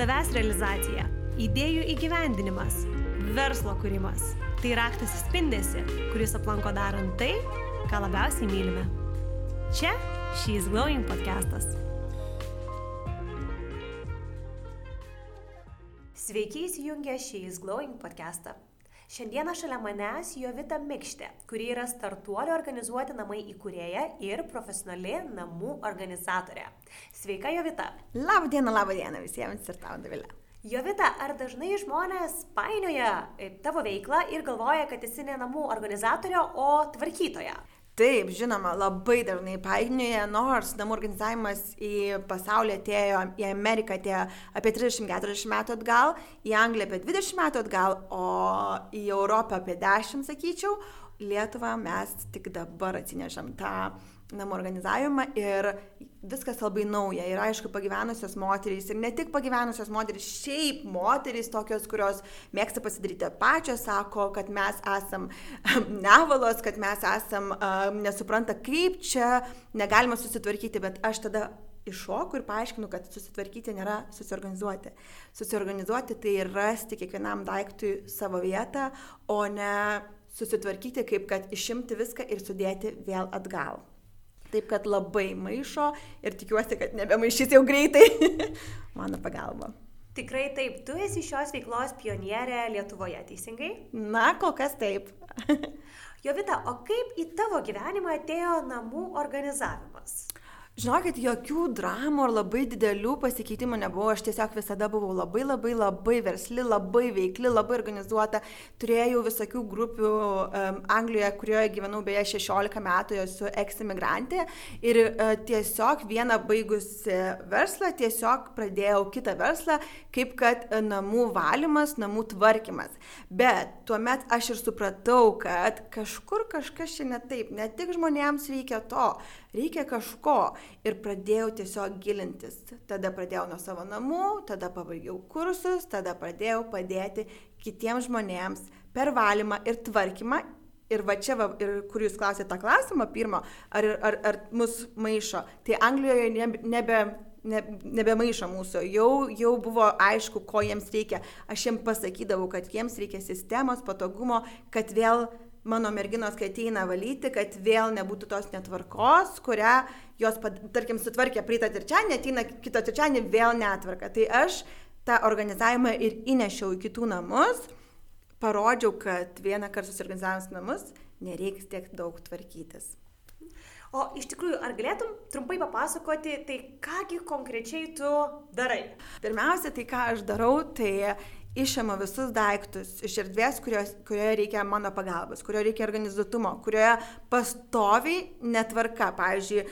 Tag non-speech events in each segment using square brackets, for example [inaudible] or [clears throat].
savęs realizacija, idėjų įgyvendinimas, verslo kūrimas. Tai raktas į spindesi, kuris aplanko darant tai, ką labiausiai mylime. Čia She's Glowing podcastas. Sveiki įsijungę She's Glowing podcastą. Šiandieną šalia manęs Jovita Mikštė, kuri yra startuolio organizuoti namai įkūrėja ir profesionali namų organizatorė. Sveika Jovita. Labą dieną visiems ir tau, Davilė. Jovita, ar dažnai žmonės painioja tavo veiklą ir galvoja, kad esi ne namų organizatorė, o tvarkytoja? Taip, žinoma, labai dažnai painioja, nors namų organizavimas į pasaulį atėjo, į Ameriką atėjo apie 30-40 metų atgal, į Angliją apie 20 metų atgal, o į Europą apie 10, sakyčiau. Lietuvą mes tik dabar atsinešam tą namų organizavimą ir viskas labai nauja. Ir aišku, pagyvenusios moterys ir ne tik pagyvenusios moterys, šiaip moterys tokios, kurios mėgsta pasidaryti pačios, sako, kad mes esam nevalos, kad mes esam um, nesupranta, kaip čia negalima susitvarkyti, bet aš tada iššoku ir paaiškinu, kad susitvarkyti nėra susiorganizuoti. Susiorganizuoti tai rasti kiekvienam daiktui savo vietą, o ne susitvarkyti kaip kad išimti viską ir sudėti vėl atgal. Taip kad labai maišo ir tikiuosi, kad nebemaišys jau greitai [laughs] mano pagalba. Tikrai taip, tu esi šios veiklos pionierė Lietuvoje, teisingai? Na, kol kas taip. [laughs] Jovita, o kaip į tavo gyvenimą atėjo namų organizavimas? Žinokit, jokių dramų ar labai didelių pasikeitimų nebuvo, aš tiesiog visada buvau labai labai labai versli, labai veikli, labai organizuota, turėjau visokių grupių um, Anglijoje, kurioje gyvenau beje 16 metų, esu eksimigrantė ir uh, tiesiog vieną baigusi verslą, tiesiog pradėjau kitą verslą, kaip kad uh, namų valymas, namų tvarkymas. Bet tuomet aš ir supratau, kad kažkur kažkas čia ne taip, ne tik žmonėms reikia to, reikia kažko. Ir pradėjau tiesiog gilintis. Tada pradėjau nuo savo namų, tada pabaigiau kursus, tada pradėjau padėti kitiems žmonėms per valymą ir tvarkymą. Ir va čia, va, ir kur jūs klausėte tą klausimą pirmą, ar, ar, ar mus maišo, tai Anglijoje nebe, ne, nebemaišo mūsų, jau, jau buvo aišku, ko jiems reikia. Aš jiems pasakydavau, kad jiems reikia sistemos, patogumo, kad vėl mano merginos, kai ateina valyti, kad vėl nebūtų tos netvarkos, kurią jos, tarkim, sutvarkė praeitą trečiadienį, ateina kitą trečiadienį vėl netvarka. Tai aš tą organizavimą ir įnešiau į kitų namus, parodžiau, kad vieną kartą susiorganizavus namus nereiks tiek daug tvarkytis. O iš tikrųjų, ar galėtum trumpai papasakoti, tai kągi konkrečiai tu darai? Pirmiausia, tai ką aš darau, tai išima visus daiktus iš erdvės, kurios, kurioje reikia mano pagalbos, kurioje reikia organizuotumo, kurioje pastoviai netvarka. Pavyzdžiui,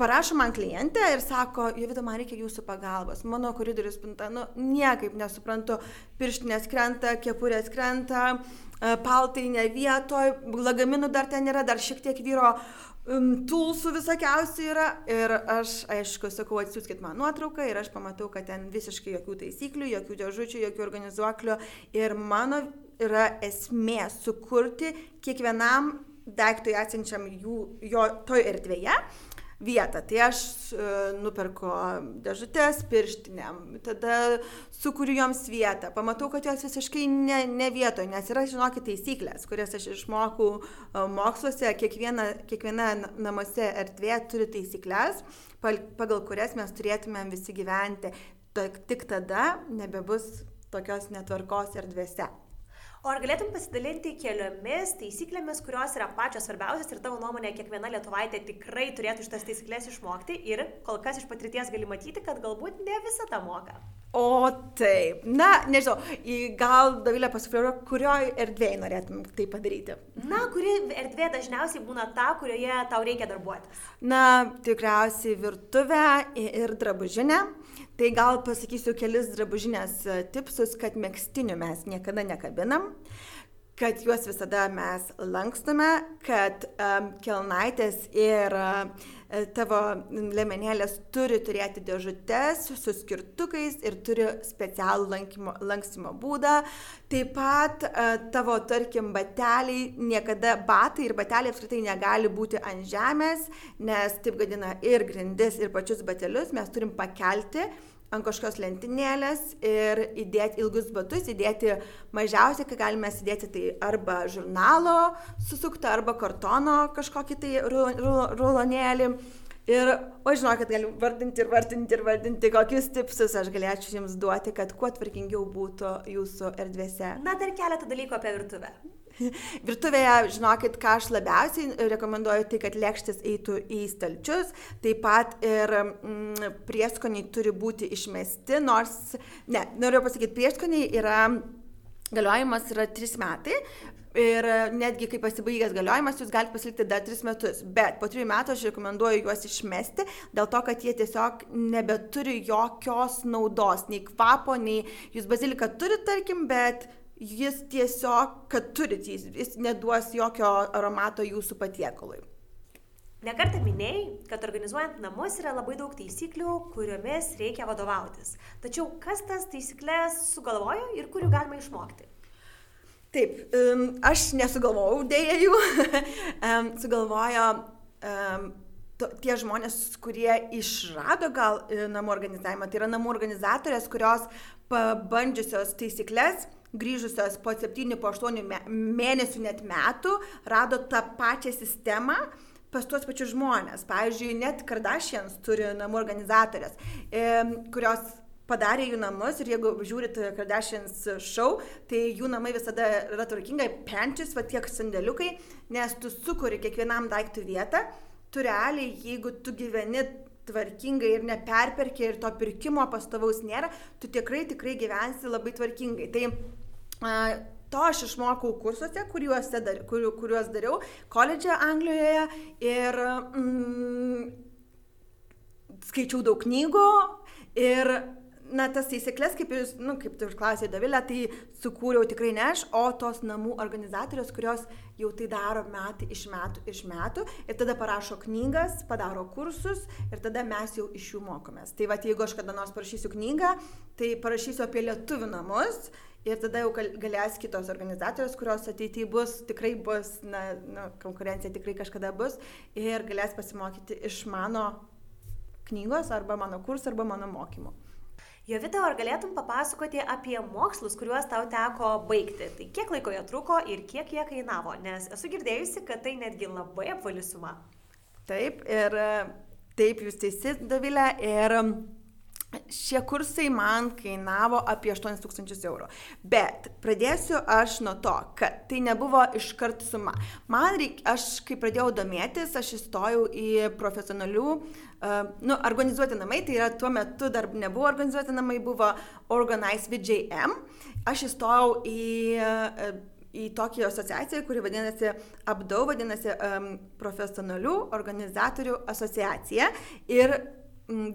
parašo man klientė ir sako, Jovita, man reikia jūsų pagalbos. Mano koridorius pinta, nu, niekaip nesuprantu, pirštinės krenta, kepurės krenta, paltai ne vietoj, lagaminų dar ten yra, dar šiek tiek vyro tulsų visokiausių yra ir aš, aišku, sakau, atsiųskit man nuotrauką ir aš pamatau, kad ten visiškai jokių taisyklių, jokių dėžučių, jokių organizuoklių. Ir mano yra esmė sukurti kiekvienam daiktui esančiam jų, jo toj erdvėje vietą. Tai aš e, nuperku dėžutės pirštinėm, tada sukuriu joms vietą, pamatau, kad jos visiškai ne, ne vietoje, nes yra, žinokit, taisyklės, kurias aš išmokau e, moksluose, kiekviena, kiekviena namuose erdvė turi taisyklės, pagal kurias mes turėtumėm visi gyventi. Tik tada nebebus tokios netvarkos erdvėse. O ar galėtum pasidalinti keliomis taisyklėmis, kurios yra pačios svarbiausias ir tavo nuomonė, kiekviena lietuvaitė tikrai turėtų šitas taisyklės išmokti ir kol kas iš patirties gali matyti, kad galbūt ne visą tą moka. O taip, na, nežinau, gal Davilė pasifliuoja, kurioje erdvėje norėtum tai padaryti? Na, kuri erdvė dažniausiai būna ta, kurioje tau reikia darbuotis? Na, tikriausiai virtuvė ir drabužinė. Tai gal pasakysiu kelis drabužinės e, tipsus, kad mėgstinių mes niekada nekabinam, kad juos visada mes lankstume, kad um, kelnaitės ir uh, tavo lemenėlės turi turėti dėžutės su skirtukais ir turi specialų lankymo, lankstymo būdą. Taip pat tavo, tarkim, bateliai, niekada batai ir bateliai apskritai negali būti ant žemės, nes taip gadina ir grindis, ir pačius batelius mes turim pakelti ant kažkokios lentynėlės ir įdėti ilgus batus, įdėti mažiausiai, kai galime įdėti tai arba žurnalo susuktą, arba kartono kažkokį tai rulonėlį. Ir, o žinokit, galiu vardinti ir vardinti ir vardinti, kokius tipsus aš galėčiau jums duoti, kad kuo tvarkingiau būtų jūsų erdvėse. Na, dar keletą dalykų apie virtuvę. [laughs] Virtuvėje, žinokit, ką aš labiausiai rekomenduoju, tai kad lėkštis eitų į stalčius, taip pat ir mm, prieskoniai turi būti išmesti, nors, ne, noriu pasakyti, prieskoniai yra, galiojimas yra 3 metai, Ir netgi kai pasibaigęs galiojimas, jūs galite pasilikti dar 3 metus. Bet po 3 metų aš rekomenduoju juos išmesti, dėl to, kad jie tiesiog nebeturi jokios naudos, nei kvapo, nei jūs baziliką turite, tarkim, bet jis tiesiog, kad turit, jis, jis neduos jokio aromato jūsų patiekalui. Nekartą minėjai, kad organizuojant namus yra labai daug taisyklių, kuriomis reikia vadovautis. Tačiau kas tas taisyklės sugalvojo ir kurių galima išmokti? Taip, aš nesugalvojau dėja jų, [laughs] sugalvojo tie žmonės, kurie išrado gal e, namų organizavimą, tai yra namų organizatorės, kurios pabandžiusios taisyklės grįžusios po 7, po 8 mėnesių net metų, rado tą pačią sistemą pas tuos pačius žmonės. Pavyzdžiui, net Kardashians turi namų organizatorės, kurios padarė jų namus ir jeigu žiūrit Kardashians show, tai jų namai visada yra tvarkingai, penčius, va tiek sandėliukai, nes tu sukuri kiekvienam daiktui vietą, tu realiai, jeigu tu gyveni tvarkingai ir neperperki ir to pirkimo pastovaus nėra, tu tikrai, tikrai gyvensi labai tvarkingai. Tai To aš išmokau kursuose, kuriuos, dar, kur, kuriuos dariau koledže Anglijoje ir mm, skaičiau daug knygų ir na, tas taisyklės, kaip jūs, nu, kaip tu užklausėte Davilę, tai sukūriau tikrai ne aš, o tos namų organizatorius, kurios jau tai daro metai iš metų iš metų ir tada parašo knygas, padaro kursus ir tada mes jau iš jų mokomės. Tai va, jeigu aš kada nors parašysiu knygą, tai parašysiu apie lietuvių namus Ir tada jau galės kitos organizacijos, kurios ateityje bus, tikrai bus, na, na, konkurencija tikrai kažkada bus ir galės pasimokyti iš mano knygos arba mano kursų arba mano mokymų. Jovita, ar galėtum papasakoti apie mokslus, kuriuos tau teko baigti? Tai kiek laiko jie truko ir kiek jie kainavo? Nes esu girdėjusi, kad tai netgi labai apvali suma. Taip, ir taip jūs teisi, Davilė. Ir Šie kursai man kainavo apie 8000 eurų. Bet pradėsiu aš nuo to, kad tai nebuvo iškart suma. Man reikia, aš kai pradėjau domėtis, aš įstojau į profesionalių, uh, nu, organizuoti namai, tai yra tuo metu dar nebuvo organizuoti namai, buvo Organize VJM. Aš įstojau į uh, į tokią asociaciją, kuri vadinasi ABDAU, vadinasi um, profesionalių organizatorių asociacija. Ir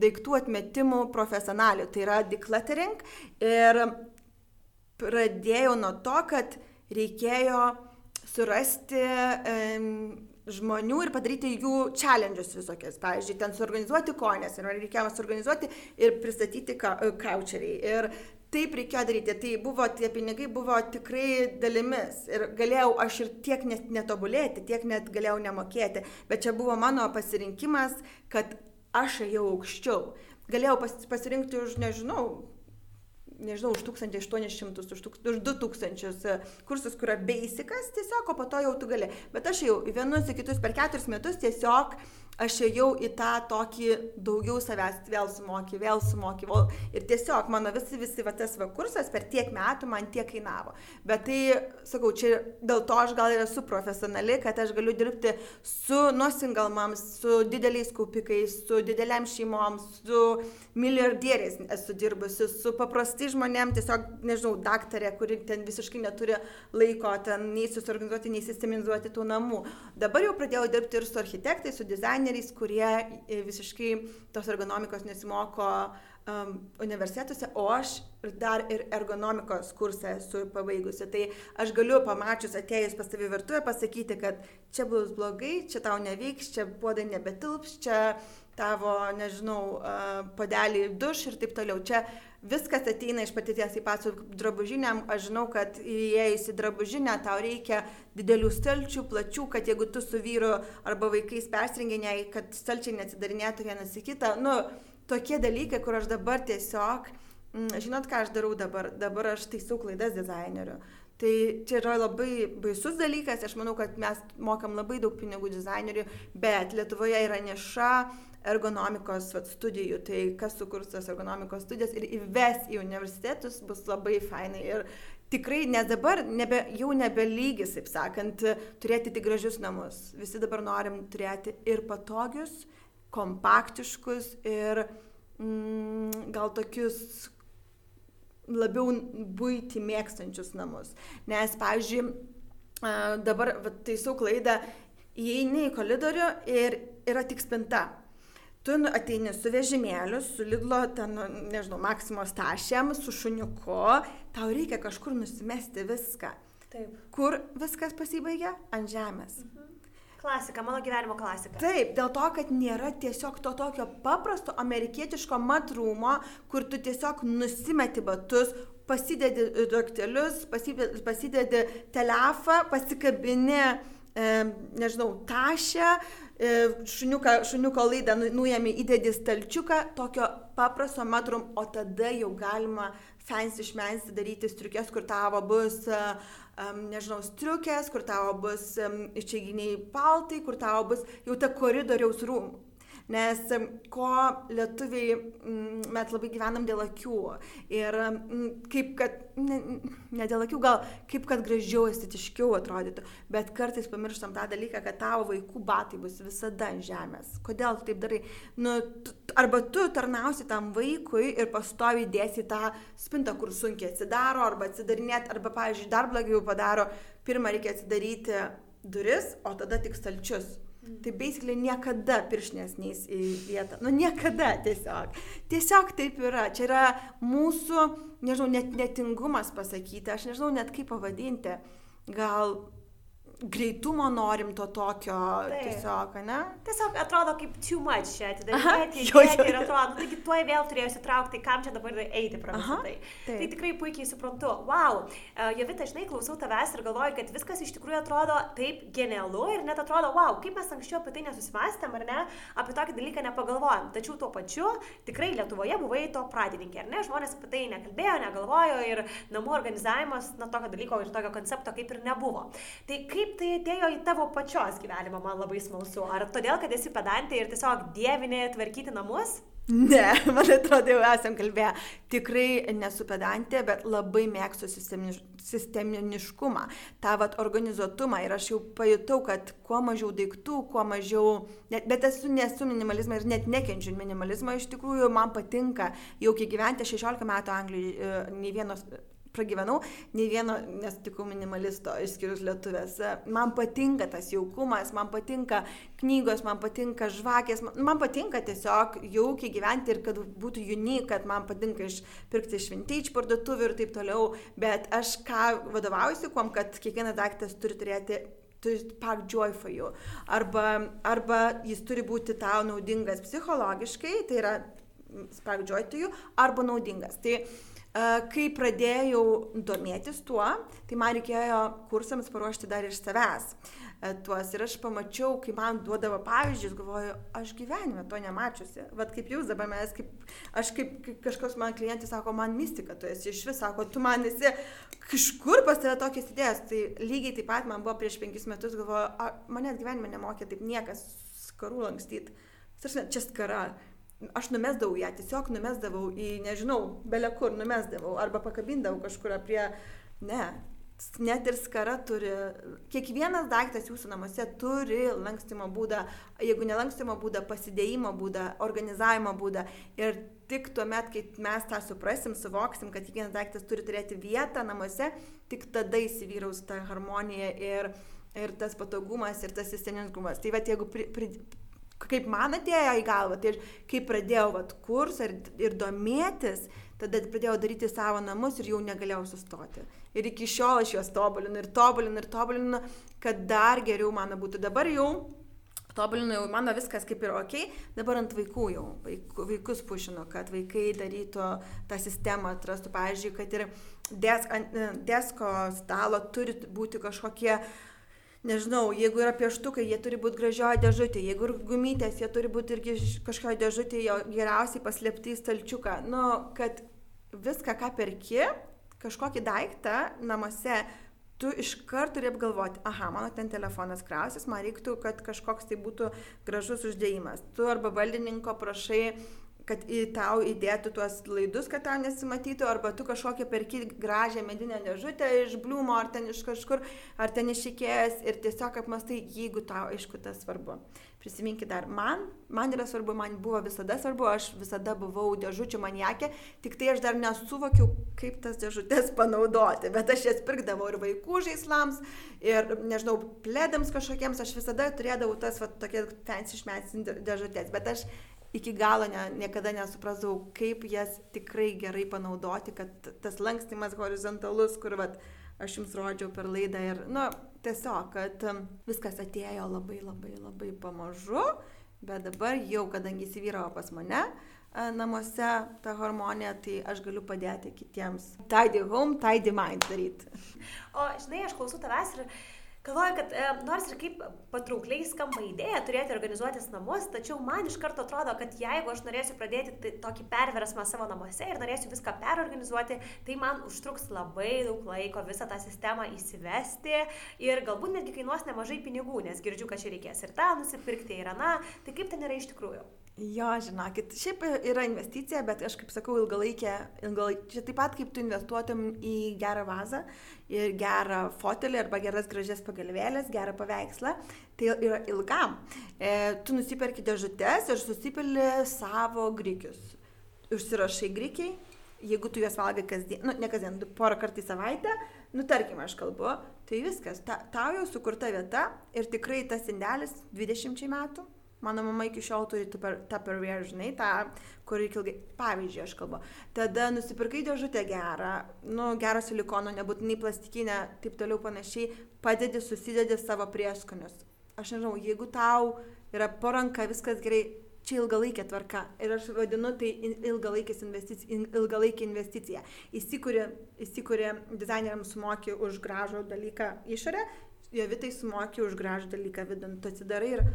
daiktų atmetimų profesionalių, tai yra decluttering. Ir pradėjau nuo to, kad reikėjo surasti um, žmonių ir padaryti jų challenges visokias. Pavyzdžiui, ten suorganizuoti konės ir reikėjo suorganizuoti ir pristatyti kaučeriai. Ir taip reikėjo daryti. Tai buvo, tie pinigai buvo tikrai dalimis. Ir galėjau aš ir tiek net netobulėti, tiek net galėjau nemokėti. Bet čia buvo mano pasirinkimas, kad aš ėjau aukščiau. Galėjau pas, pasirinkti už, nežinau, nežinau, už 1800, už, už 2000 kursus, kur yra basicas tiesiog, o po to jau tu gali. Bet aš jau į vienus, į kitus per keturis metus tiesiog aš ėjau į tą tokį daugiau savęs, vėl sumoky, vėl sumoky. Ir tiesiog mano visi, visi va, tas va kursas per tiek metų man tiek kainavo. Bet tai, sakau, čia dėl to aš gal ir esu profesionali, kad aš galiu dirbti su nuosingalmams, su dideliais kaupikais, su dideliam šeimom, su milijardieriais esu dirbusi, su paprastai žmonėm, tiesiog, nežinau, daktarė, kuri ten visiškai neturi laiko ten nei susiorganizuoti, nei sistemizuoti tų namų. Dabar jau pradėjau dirbti ir su architektais, su dizaineriais dizaineriais, kurie e, visiškai tos ergonomikos nesimoko um, universitetuose, o aš dar ir ergonomikos kursą esu pabaigusi. Tai aš galiu pamačius atėjus pas tavį virtuvę pasakyti, kad čia bus blogai, čia tau nevyks, čia puodai nebetilps, čia tavo, nežinau, padelį duš ir taip toliau. Čia viskas ateina iš patirties, ypač su drabužiniam, aš žinau, kad įėjus į drabužinę tau reikia didelių stalčių, plačių, kad jeigu tu su vyru arba vaikais persirenginiai, kad stalčiai neatsidarinėtų vienas į kitą, nu, tokie dalykai, kur aš dabar tiesiog, mm, žinot, ką aš darau dabar, dabar aš taisau klaidas dizaineriu. Tai čia yra labai baisus dalykas, aš manau, kad mes mokam labai daug pinigų dizaineriui, bet Lietuvoje yra niša ergonomikos vat, studijų, tai kas sukurs tas ergonomikos studijas ir įves į universitetus bus labai fainai. Ir tikrai, nes dabar nebe, jau nebelygis, taip sakant, turėti tik gražius namus. Visi dabar norim turėti ir patogius, kompaktiškus ir mm, gal tokius labiau būti mėgstančius namus. Nes, pavyzdžiui, dabar taisau klaidą, įeini į koridorių ir yra tik spinta tu nu, ateini su vežimėliu, su Lidlo, ten, nu, nežinau, Maksimos tašėm, su šuniuku, tau reikia kažkur nusimesti viską. Taip. Kur viskas pasibaigia? Ant žemės. Mhm. Klasika, mano gyvenimo klasika. Taip, dėl to, kad nėra tiesiog to tokio paprasto amerikietiško matrumo, kur tu tiesiog nusimeti batus, pasidedi daktelius, pasidedi, telefą, pasikabini, e, nežinau, tašę, E, šuniuką, šuniuko laidą nu, nuėmė, įdėdė stalčiuką, tokio paprasto matrum, o tada jau galima fancy šmensi daryti striukės, kur tavo bus, um, nežinau, striukės, kur tavo bus um, išeiginiai paltai, kur tavo bus jau ta koridoriaus rūmų. Nes ko lietuviai, mes labai gyvenam dėl akių. Ir kaip kad, ne, ne dėl akių, gal kaip kad gražiau, estetiškiau atrodytų. Bet kartais pamirštam tą dalyką, kad tavo vaikų batai bus visada ant žemės. Kodėl tu taip darai? Nu, arba tu tarnausi tam vaikui ir pastovi dėsi tą spintą, kur sunkiai atsidaro, arba atsidarinėti, arba, pavyzdžiui, dar blogiau padaro, pirmą reikia atsidaryti duris, o tada tik stalčius Tai basically niekada piršnės neįs į vietą. Nu niekada tiesiog. Tiesiog taip yra. Čia yra mūsų, nežinau, net netingumas pasakyti, aš nežinau net kaip pavadinti. Gal greitumo norim to tokio Taip. tiesiog, ne? Tiesiog atrodo kaip too much čia atidaryti ir atrodo, nu, taigi tuoj vėl turėjau įsitraukti, kam čia dabar eiti visą tai. Tai tikrai puikiai suprantu. Wow, uh, Jovita, žinai, klausau tavęs ir galvoju, kad viskas iš tikrųjų atrodo taip genialu ir net atrodo, wow, kaip mes anksčiau apie tai nesusimastėm ar ne, apie tokį dalyką nepagalvojom. Tačiau tuo pačiu tikrai Lietuvoje buvai to pradininkė, ar ne? Žmonės apie tai nekalbėjo, negalvojo ir namų organizavimas, na, tokio dalyko ir tokio koncepto kaip ir nebuvo. Tai kaip kaip tai atėjo į tavo pačios gyvenimą, man labai smalsu. Ar todėl, kad esi pedantė ir tiesiog dievinė tvarkyti namus? Ne, [laughs] man atrodo, jau esam kalbėję. Tikrai nesu pedantė, bet labai mėgstu sistemiš, sisteminiškumą, tą vat organizuotumą. Ir aš jau pajutau, kad kuo mažiau daiktų, kuo mažiau... Net, bet esu nesu minimalizmą ir net nekenčiu minimalizmą. Iš tikrųjų, man patinka jau kiek gyventi 16 metų Anglijoje, nei vienos pragyvenau, nei vieno nesutikau minimalisto, išskyrus lietuvės. Man patinka tas jaukumas, man patinka knygos, man patinka žvakės, man, man patinka tiesiog jaukiai gyventi ir kad būtų unik, kad man patinka išpirkti iš vintage parduotuvių ir taip toliau, bet aš ką vadovaujuosi, kuom, kad kiekvienas daiktas turi turėti turi spark joy for you. Arba, arba jis turi būti tau naudingas psichologiškai, tai yra spark joy to you, arba naudingas. Tai Kai pradėjau domėtis tuo, tai man reikėjo kursams paruošti dar iš savęs tuos. Ir aš pamačiau, kai man duodavo pavyzdžius, galvoju, aš gyvenime to nemačiusi. Vat kaip jūs dabar mes, kaip, aš kaip, kaip kažkoks man klientai sako, man mistika, tu esi iš vis, sako, tu man esi kažkur pas tave tokias idėjas. Tai lygiai taip pat man buvo prieš penkis metus, galvoju, manęs gyvenime nemokė taip niekas skarų lankstyti. Čia skara aš numesdavau ją, tiesiog numesdavau į, nežinau, belekur numesdavau arba pakabindavau kažkur prie, ne, net ir skara turi, kiekvienas daiktas jūsų namuose turi lankstimo būdą, jeigu nelankstimo būdą, pasidėjimo būdą, organizavimo būdą. Ir tik tuomet, kai mes tą suprasim, suvoksim, kad kiekvienas daiktas turi turėti vietą namuose, tik tada įsivyraus ta harmonija ir, ir tas patogumas ir tas sistemingumas. Tai va, jeigu pri, pri, kaip man atėjo į galvą, tai kai pradėjau vat, kursą ir, ir domėtis, tada pradėjau daryti savo namus ir jau negalėjau sustoti. Ir iki šiol aš juos tobulinu ir tobulinu ir tobulinu, kad dar geriau mano būtų. Dabar jau tobulinu, jau mano viskas kaip ir ok, dabar ant vaikų jau, vaikus pušinu, kad vaikai darytų tą sistemą, atrastų, pavyzdžiui, kad ir desk, ant desko stalo turi būti kažkokie nežinau, jeigu yra pieštukai, jie turi būti gražioje dėžutėje, jeigu yra gumytės, jie turi būti irgi kažkokioje dėžutėje, geriausiai paslėpti į stalčiuką. Nu, kad viską, ką perki, kažkokį daiktą namuose, tu iškart turi apgalvoti, aha, mano ten telefonas krausis, man reiktų, kad kažkoks tai būtų gražus uždėjimas. Tu arba valdininko prašai kad į tau įdėtų tuos laidus, kad tau nesimatytų, arba tu kažkokią perki gražią medinę dėžutę iš bliumo, ar ten iš kažkur, ar ten išikėjęs ir tiesiog apmastai, jeigu tau aišku tas svarbu. Prisiminkit dar, man, man yra svarbu, man buvo visada svarbu, aš visada buvau dėžučių maniakė, tik tai aš dar nesuvokiau, kaip tas dėžutės panaudoti, bet aš jas pirkdavau ir vaikų žaislams, ir, nežinau, plėdams kažkokiems, aš visada turėdavau tas, va, tokie fancy šmėtsin dėžutės, bet aš iki galo ne, niekada nesuprasdavau, kaip jas tikrai gerai panaudoti, kad tas lankstimas horizontalus, kur vat, aš jums rodžiau per laidą ir, nu, tiesiog, kad um, viskas atėjo labai labai labai pamažu, bet dabar jau, kadangi įsivyravo pas mane, namuose ta harmonija, tai aš galiu padėti kitiems. Tidy home, tidy mind daryti. O, žinai, aš klausau tavęs ir Galvoju, kad e, nors ir kaip patraukliai skamba idėja turėti organizuotis namus, tačiau man iš karto atrodo, kad jeigu aš norėsiu pradėti tai, tokį perversmą savo namuose ir norėsiu viską perorganizuoti, tai man užtruks labai daug laiko visą tą sistemą įsivesti ir galbūt netgi kainuos nemažai pinigų, nes girdžiu, kad čia reikės ir tą nusipirkti, ir aną. Tai kaip ten yra iš tikrųjų? Jo, žinokit, šiaip yra investicija, bet aš kaip sakau, ilgalaikė, ilgalaikė, čia taip pat kaip tu investuotum į gerą vazą ir gerą fotelį arba geras gražias pagalvėlės, gerą paveikslą, tai yra ilgam. E, tu nusiperki dėžutės ir susipili savo grikius. Užsirašai grikiai, jeigu tu juos valgai kasdien, nu, ne kasdien, porą kartų į savaitę, nu, tarkim, aš kalbu, tai viskas, ta, tau jau sukurta vieta ir tikrai tas indelis 20 metų Mano mama iki šiol turi Tupperware, žinai, tą, kur reikia ilgai. Pavyzdžiui, aš kalbu. Tada nusipirkai dėžutę gerą, nu, gerą silikono, nebūtinai plastikinę, taip toliau panašiai, padedi, susidedi savo prieskonius. Aš nežinau, jeigu tau yra poranka, viskas gerai, čia ilgalaikė tvarka. Ir aš vadinu tai investicija, ilgalaikė investicija. Įsikūrė, įsikūrė dizaineriams sumoki už gražų dalyką išorę, jo vitai sumoki už gražų dalyką vidun. Tu atsidarai ir...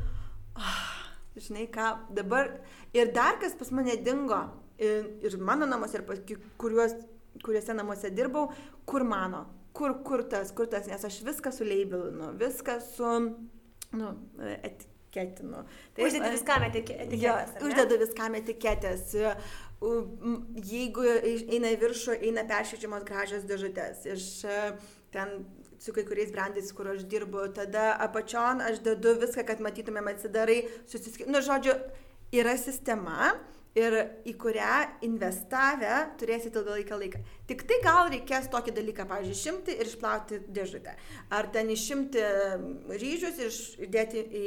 Žinai ką, dabar ir dar kas pas mane dingo, ir, ir mano namuose, ir pas kuriuos, kuriuose namuose dirbau, kur mano, kur, kur tas, kur tas, nes aš viską suleibelinu, viską su, nu, etiketinu. Tai uždedu viskam etiketės. Ja, uždedu viskam etiketės. Jeigu eina į viršų, eina peršviečiamos gražios dėžutės. Iš ten su kai kuriais brandais, kur aš dirbu, tada apačion aš dedu viską, kad matytumėm atsidarai, susiskaitai. Nu, žodžiu, yra sistema ir į kurią investavę turėsite ilgą laiką. Tik tai gal reikės tokį dalyką, pavyzdžiui, išimti ir išplauti dėžutę. Ar ten išimti ryžius ir įdėti į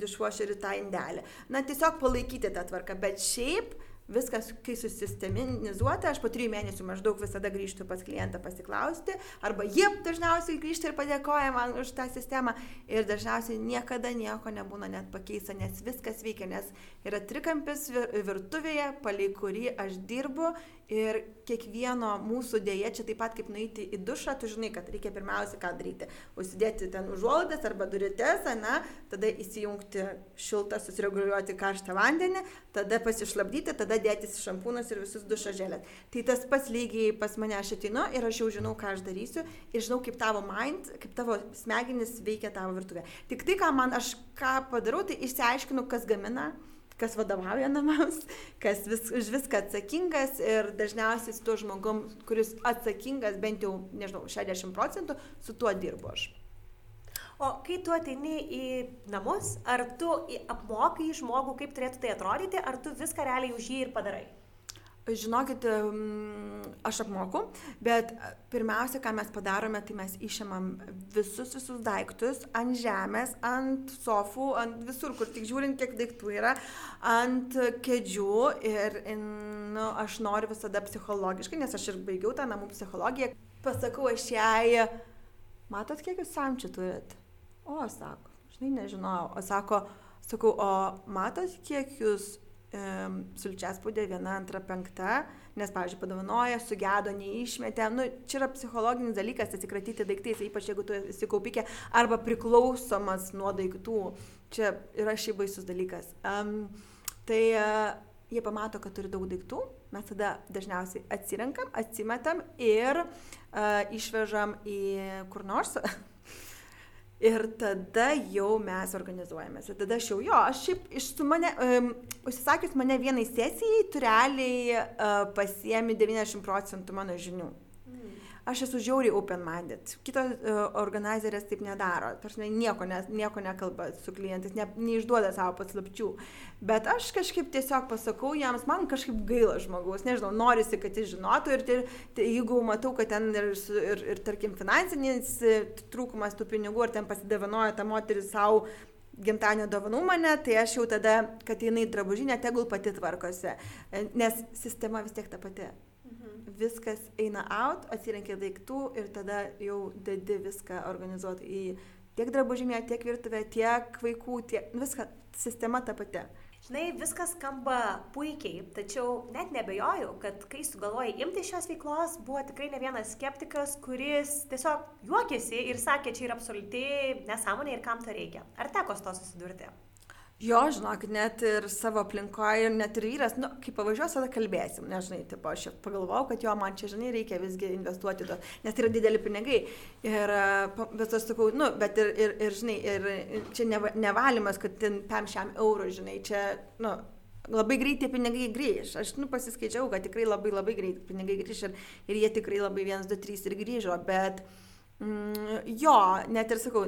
dišuošerį tą indelį. Na, tiesiog palaikyti tą tvarką, bet šiaip viskas, kai susisteminizuota, aš po trijų mėnesių maždaug visada grįžtu pas klientą pasiklausti, arba jie dažniausiai grįžta ir padėkoja man už tą sistemą ir dažniausiai niekada nieko nebūna net pakeista, nes viskas veikia, nes yra trikampis virtuvėje, palei kurį aš dirbu Ir kiekvieno mūsų dėje, čia taip pat kaip nueiti į dušą, tu žinai, kad reikia pirmiausia ką daryti. Užsidėti ten užuolaidas arba durytes, na, tada įsijungti šiltą, susireguliuoti karštą vandenį, tada pasišlapdyti, tada dėtis šampūnas ir visus dušo želės. Tai tas pats lygiai pas mane aš atinu ir aš jau žinau, ką aš darysiu ir žinau, kaip tavo mind, kaip tavo smegenis veikia tavo virtuvė. Tik tai, ką man aš ką padarau, tai išsiaiškinu, kas gamina kas vadovauja namams, kas vis, už viską atsakingas ir dažniausiai su tuo žmogum, kuris atsakingas bent jau, nežinau, 60 procentų, su tuo dirbu aš. O kai tu ateini į namus, ar tu apmokai žmogų, kaip turėtų tai atrodyti, ar tu viską realiai už jį ir padarai? Žinokit, aš apmoku, bet pirmiausia, ką mes padarome, tai mes išėmam visus, visus daiktus ant žemės, ant sofų, ant visur, kur tik žiūrint, kiek daiktų yra, ant kėdžių ir nu, aš noriu visada psichologiškai, nes aš ir baigiau tą namų psichologiją, pasakau aš jai, matot, kiek jūs samčių turit? O, sako, žinai, nežinau, o sako, sakau, o matot, kiek jūs sulčiaspūdė viena, antra, penkta, nes, pavyzdžiui, padovanoja, sugedo, neišmetė. Nu, čia yra psichologinis dalykas atsikratyti daiktais, ypač jeigu tu esi kaupikė arba priklausomas nuo daiktų. Čia yra šiaip baisus dalykas. Um, tai uh, jie pamato, kad turi daug daiktų, mes tada dažniausiai atsirenkam, atsimetam ir uh, išvežam į kur nors [laughs] Ir tada jau mes organizuojamės. Ir tada aš jau, jo, aš šiaip iš su mane, um, užsisakius mane vienai sesijai, tu realiai uh, pasiemi 90 procentų mano žinių aš esu žiauriai open-minded. Kitos uh, organizerės taip nedaro. Tarsi nieko, ne, nieko nekalba su klientais, ne, neišduoda savo paslapčių. Bet aš kažkaip tiesiog pasakau jiems, man kažkaip gaila žmogaus, nežinau, norisi, kad jis žinotų ir, ir, ir jeigu matau, kad ten ir, ir, ir tarkim, finansinis e, trūkumas tų pinigų, ar ten pasidavanoja ta moteris savo gimtadienio dovanų mane, tai aš jau tada, kad jinai drabužinė, tegul pati tvarkosi, e, nes sistema vis tiek ta pati viskas eina out, atsirenkia daiktų ir tada jau dedi viską organizuoti į tiek drabužinę, tiek virtuvę, tiek vaikų, tiek nu, viską, sistema ta pati. Žinai, viskas skamba puikiai, tačiau net nebejoju, kad kai sugalvojai imti šios veiklos, buvo tikrai ne vienas skeptikas, kuris tiesiog juokėsi ir sakė, čia yra absoliučiai nesąmonė ir kam to reikia. Ar teko su to susidurti? Jo, žinok, net ir savo aplinkoje, net ir vyras, nu, kai pavažiuos, tada kalbėsim, nežinai, tipo, aš pagalvojau, kad jo, man čia, žinai, reikia visgi investuoti to, nes tai yra dideli pinigai. Ir, bet aš sakau, nu, bet ir, ir, ir žinai, ir, čia nevalymas, kad ten pam šiam eurų, žinai, čia, nu, labai greitai pinigai grįž. Aš, nu, pasiskaičiau, kad tikrai labai labai greitai pinigai grįž ir, ir jie tikrai labai 1, 2, 3 ir grįžo, bet... Mm, jo, net ir sakau,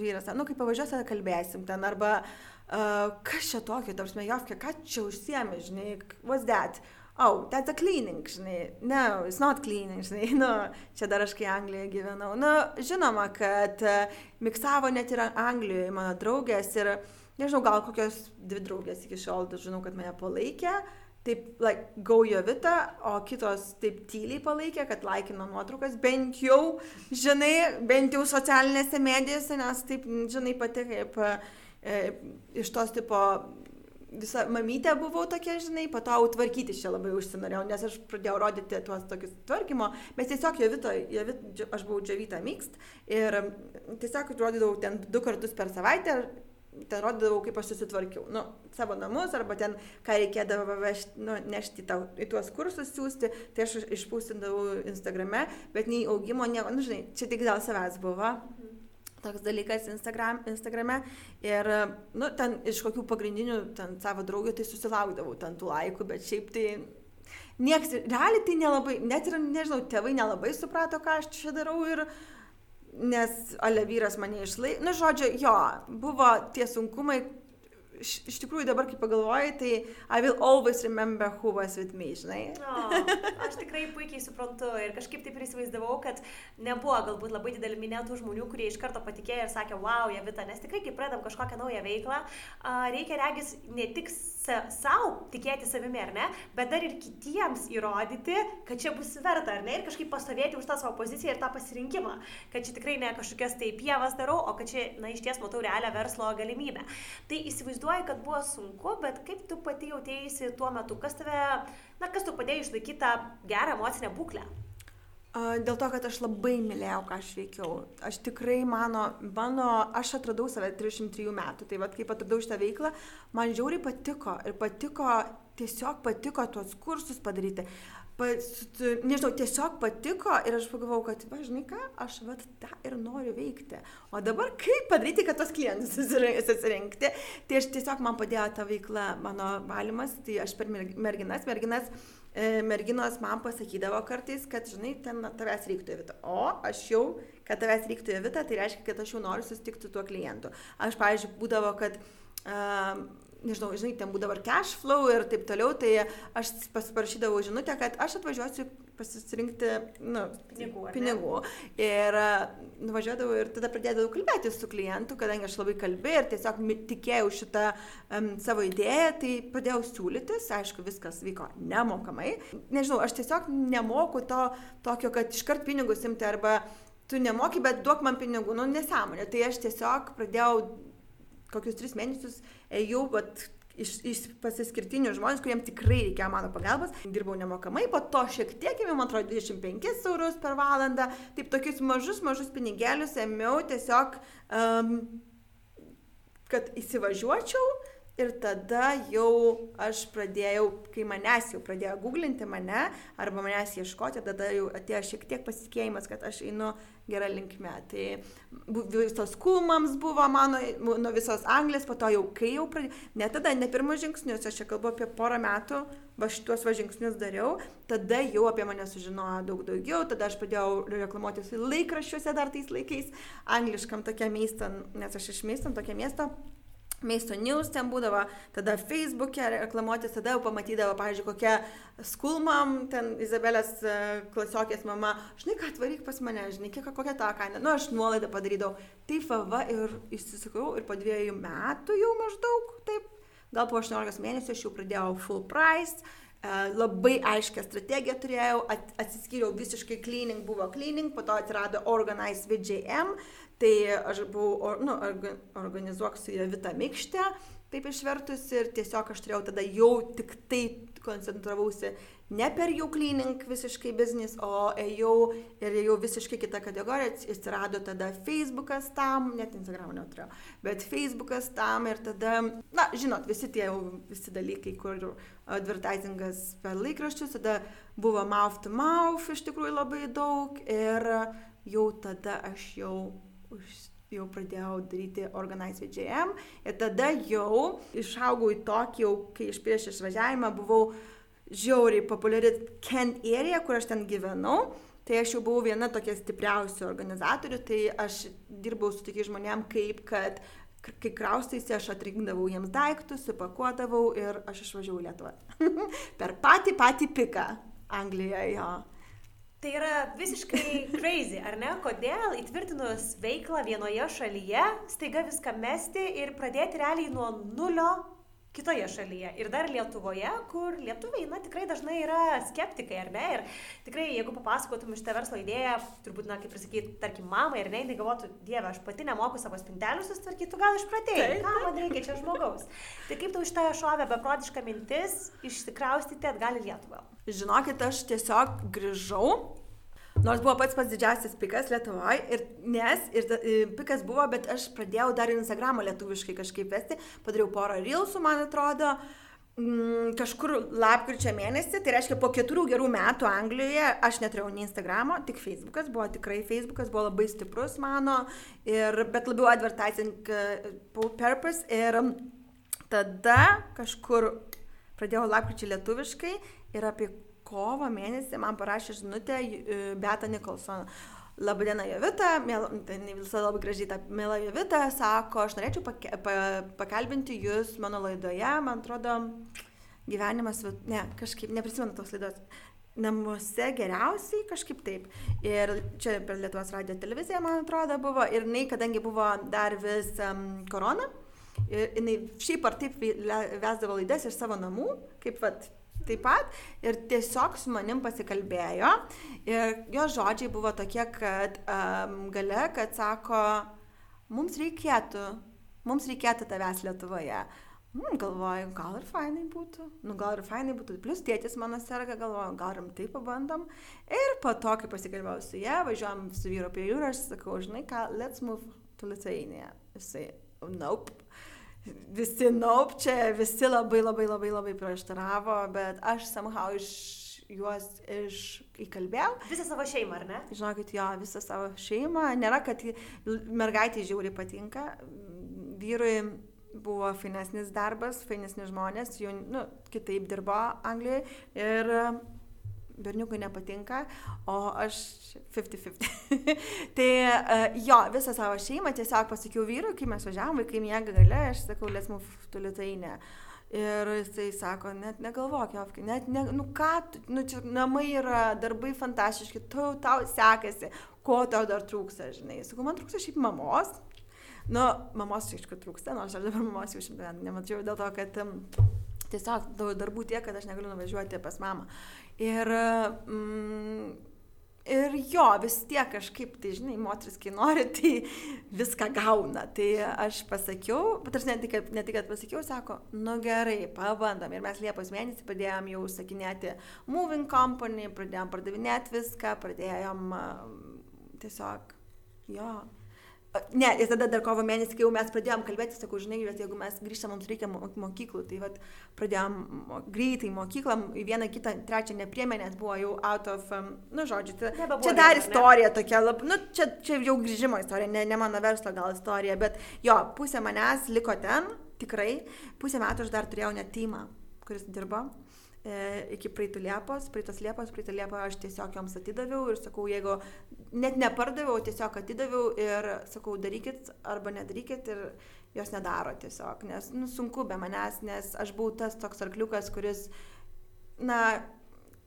vyras, nu, kai pavažiuosi, kalbėsim ten, arba uh, uh, kas čia tokio, tarsi, Jovke, ką čia užsiemi, žinai, what's that? Oh, that's a cleaning, žinai. No, it's not cleaning, žinai. Nu, čia dar aš kai Anglijoje gyvenau. Nu, žinoma, kad uh, miksavo net ir Anglijoje mano draugės ir, nežinau, gal kokios dvi draugės iki šiol, žinau, kad mane palaikė. Taip, like, gaujo vita, o kitos taip tyliai palaikė, kad laikino nuotraukas, bent jau, žinai, bent jau socialinėse medijose, nes taip, žinai, pati kaip uh, e, iš tos tipo visa mamytė buvau tokia, žinai, po to tvarkyti čia labai užsinorėjau, nes aš pradėjau rodyti tuos tokius tvarkymo, bet tiesiog jovito, jovito aš buvau džiavyta mykst ir tiesiog rodydavau ten du kartus per savaitę, ten rodydavau, kaip aš susitvarkiau, nu, savo namus arba ten, ką reikėdavo vežti, nu, nešti tau, į tuos kursus siūsti, tai aš išpūstindavau Instagrame, bet nei augimo, nieko, nu, žinai, čia tik dėl savęs buvo. Toks dalykas Instagram, Instagrame. Ir, nu, ten iš kokių pagrindinių ten savo draugių tai susilaukdavau ten tų laikų, bet šiaip tai nieks, realiai tai nelabai, net ir, nežinau, tėvai nelabai suprato, ką aš čia darau ir, nes ale vyras mane išlaikė, nu, žodžiu, jo, buvo tie sunkumai, iš, tikrųjų dabar, kai pagalvoju, tai I will always remember who was with me, žinai. O, aš tikrai puikiai suprantu ir kažkaip taip ir įsivaizdavau, kad nebuvo galbūt labai didelį minėtų žmonių, kurie iš karto patikėjo ir sakė, wow, Javita, nes tikrai, kai pradam kažkokią naują veiklą, reikia regis ne tik savo tikėti savimi, ar ne, bet dar ir kitiems įrodyti, kad čia bus verta, ar ne, ir kažkaip pastovėti už tą savo poziciją ir tą pasirinkimą, kad čia tikrai ne kažkokias tai pievas darau, o kad čia, na, iš ties matau realią verslo galimybę. Tai įsivaizduoju, įsivaizduoju, kad buvo sunku, bet kaip tu pati jautėjusi tuo metu, kas tave, na, kas tu padėjo išlaikyti tą gerą emocinę būklę? Dėl to, kad aš labai mylėjau, ką aš veikiau. Aš tikrai mano, mano, aš atradau save 33 metų. Tai vad, kaip atradau šitą veiklą, man žiauriai patiko. Ir patiko, tiesiog patiko tuos kursus padaryti pas, nežinau, tiesiog patiko ir aš pagalvojau, kad, va, žinai ką, aš vat tą ir noriu veikti. O dabar kaip padaryti, kad tos klientus susirinkti, tai aš tiesiog man padėjo ta veikla, mano valymas, tai aš per merginas, merginas, e, merginos man pasakydavo kartais, kad, žinai, ten tavęs reiktų evita. O aš jau, kad tavęs reiktų evita, tai reiškia, kad aš jau noriu susitikti su tuo klientu. Aš, pavyzdžiui, būdavo, kad uh, nežinau, žinai, ten būdavo ir cash flow ir taip toliau, tai aš pasiparašydavau žinutę, kad aš atvažiuosiu pasirinkti nu, pinigų. pinigų. Ir nuvažiuodavau ir tada pradėdavau kalbėti su klientu, kadangi aš labai kalbėjau ir tiesiog tikėjau šitą um, savo idėją, tai pradėjau siūlytis, aišku, viskas vyko nemokamai. Nežinau, aš tiesiog nemoku to tokio, kad iškart pinigus imti arba tu nemoki, bet duok man pinigų, nu nesąmonė. Tai aš tiesiog pradėjau kokius tris mėnesius ėjau, bet iš, iš pasiskirtinių žmonės, kuriems tikrai reikėjo mano pagalbos. Dirbau nemokamai, po to šiek tiek, man atrodo, 25 eurus per valandą. Taip tokius mažus, mažus pinigėlius ėmiau tiesiog, um, kad įsivažiuočiau Ir tada jau aš pradėjau, kai manęs jau pradėjo googlinti mane arba manęs ieškoti, tada jau atėjo šiek tiek pasitikėjimas, kad aš einu gerą linkmę. Tai visos kulmams buvo mano, nuo visos Anglijos, po to jau kai jau pradėjau, ne tada, ne pirmus žingsnius, aš čia kalbu apie porą metų, va šitos va žingsnius dariau, tada jau apie mane sužinojo daug daugiau, tada aš pradėjau reklamuotis laikraščiuose dar tais laikais, angliškam tokia miestą, nes aš iš miesto, tokia miesto Meisto News ten būdavo, tada Facebook'e reklamuotis, tada jau pamatydavo, pavyzdžiui, kokia skulmam, ten Izabelės e, klasiokės mama, žinai, ką atvaryk pas mane, žinai, kiek, kokia ta kaina, nu aš nuolaidą padarydavau. Taip, va, ir įsisakau, ir po dviejų metų jau maždaug, taip, gal po 18 mėnesių aš jau pradėjau full price, e, labai aiškę strategiją turėjau, atsiskyriau visiškai cleaning, buvo cleaning, po to atsirado Organize VJM, Tai aš buvau, nu, organizuok su Jovita Mikštė, taip išvertus ir tiesiog aš turėjau tada jau tik tai koncentravausi ne per cleaning visiškai biznis, o ėjau ir ėjau visiškai kitą kategoriją, atsirado tada Facebookas tam, net Instagram neturėjau, bet Facebookas tam ir tada, na, žinot, visi tie visi dalykai, kur advertisingas per laikraščius, tada buvo mouth to mouth iš tikrųjų labai daug ir jau tada aš jau jau pradėjau daryti Organize VJM ir tada jau išaugau į tokį, jau kai iš prieš išvažiavimą buvau žiauriai populiari Kent area, kur aš ten gyvenau. Tai aš jau buvau viena tokia stipriausių organizatorių, tai aš dirbau su tokiais žmonėm kaip, kad kai kraustaisi, aš atrinkdavau jiems daiktus, supakuodavau ir aš išvažiavau Lietuvą. [laughs] per patį patį piką Anglijoje jo. Tai yra visiškai crazy, ar ne? Kodėl įtvirtinus veiklą vienoje šalyje, staiga viską mesti ir pradėti realiai nuo nulio kitoje šalyje. Ir dar Lietuvoje, kur lietuviai, na, tikrai dažnai yra skeptikai, ar ne? Ir tikrai, jeigu papasakotum šitą verslo idėją, turbūt, na, kaip ir sakyti, tarkim, mamai, ir ne, jinai galvotų, Dieve, aš pati nemoku savo spintelių susitvarkyti, gal išpratėjai, ką man reikia čia žmogaus. Tai kaip tau iš tą šovę beprotišką mintis išsikraustyti atgal į Lietuvą? Žinokit, aš tiesiog grįžau, nors buvo pats pats didžiausias pikas Lietuvoje, ir, nes ir, ir pikas buvo, bet aš pradėjau dar Instagramą lietuviškai kažkaip vesti, padariau porą reelsų, man atrodo, mm, kažkur lapkričio mėnesį, tai reiškia po keturių gerų metų Anglijoje aš neturėjau nei Instagramo, tik Facebookas, buvo tikrai Facebookas, buvo labai stiprus mano, ir, bet labiau advertising uh, purpose. Ir tada kažkur pradėjau lapkričio lietuviškai ir apie kovo mėnesį man parašė žinutę e, Beata Nikolson. Labadiena Jovita, tai visą labai gražiai tą mėlą Jovita, sako, aš norėčiau pake, pa, pakalbinti jūs mano laidoje, man atrodo, gyvenimas, ne, kažkaip, neprisimenu tos laidos, namuose geriausiai, kažkaip taip. Ir čia per Lietuvos radio televiziją, man atrodo, buvo, ir jinai, kadangi buvo dar vis um, korona, ir jinai šiaip ar taip vesdavo laidas iš savo namų, kaip vat taip pat ir tiesiog su manim pasikalbėjo ir jo žodžiai buvo tokie, kad um, gale, kad sako, mums reikėtų, mums reikėtų tavęs Lietuvoje. Mm, galvoju, gal ir fainai būtų, nu gal ir fainai būtų, plus tėtis mano serga, galvoju, gal rimtai pabandom. Ir po to, kai pasikalbėjau su ją, važiuojam su vyru prie jūros, aš sakau, žinai ką, let's move to Lithuania. Jisai, nope visi naup čia, visi labai labai labai labai prieštaravo, bet aš somehow iš juos iš įkalbėjau. Visą savo šeimą, ar ne? Žinokit, jo, visą savo šeimą. Nėra, kad mergaitė žiauriai patinka, vyrui buvo fainesnis darbas, fainesni žmonės, jų nu, kitaip dirbo Anglijoje ir berniukui nepatinka, o aš 50-50. [laughs] tai uh, jo, visą savo šeimą tiesiog pasakiau vyrui, kai mes važiavom, vaikai miega gale, aš sakau, move to Lithuania. Ir jisai sako, net negalvok, Jovkai, net, ne, nu ką, nu čia namai yra, darbai fantastiški, tau, tau sekasi, ko tau dar trūksta, žinai. Sakau, man trūksta šiaip mamos. Nu, mamos iš tikrųjų trūksta, nors aš dabar mamos jau šimtą nemačiau dėl to, kad um, tiesiog darbų tiek, kad aš negaliu nuvažiuoti pas mamą. Ir, mm, Ir jo, vis tiek kažkaip, tai žinai, moteris, kai nori, tai viską gauna. Tai aš pasakiau, bet aš ne tik, ne tik, kad pasakiau, sako, nu gerai, pabandom. Ir mes Liepos mėnesį pradėjom jau užsakinėti moving company, pradėjom pardavinėti viską, pradėjom tiesiog, jo, Ne, ir tada dar kovo mėnesį, kai jau mes pradėjom kalbėti, sakau, žinai, bet jeigu mes grįžtam, mums reikia mokyklų, tai vat, pradėjom greitai mokyklą, į vieną, kitą, trečią nepriemė, nes buvo jau out of, um, nu, žodžiu, tai, čia dar ne, istorija ne? tokia, lab, nu, čia, čia jau grįžimo istorija, ne, ne mano verslo gal istorija, bet jo, pusė manęs liko ten, tikrai, pusę metų aš dar turėjau net teamą, kuris dirbo iki praeitų Liepos, praeitos Liepos, praeitą Liepą aš tiesiog joms atidaviau ir sakau, jeigu net nepardaviau, tiesiog atidaviau ir sakau, darykit arba nedarykit ir jos nedaro tiesiog, nes nu, sunku be manęs, nes aš buvau tas toks arkliukas, kuris, na,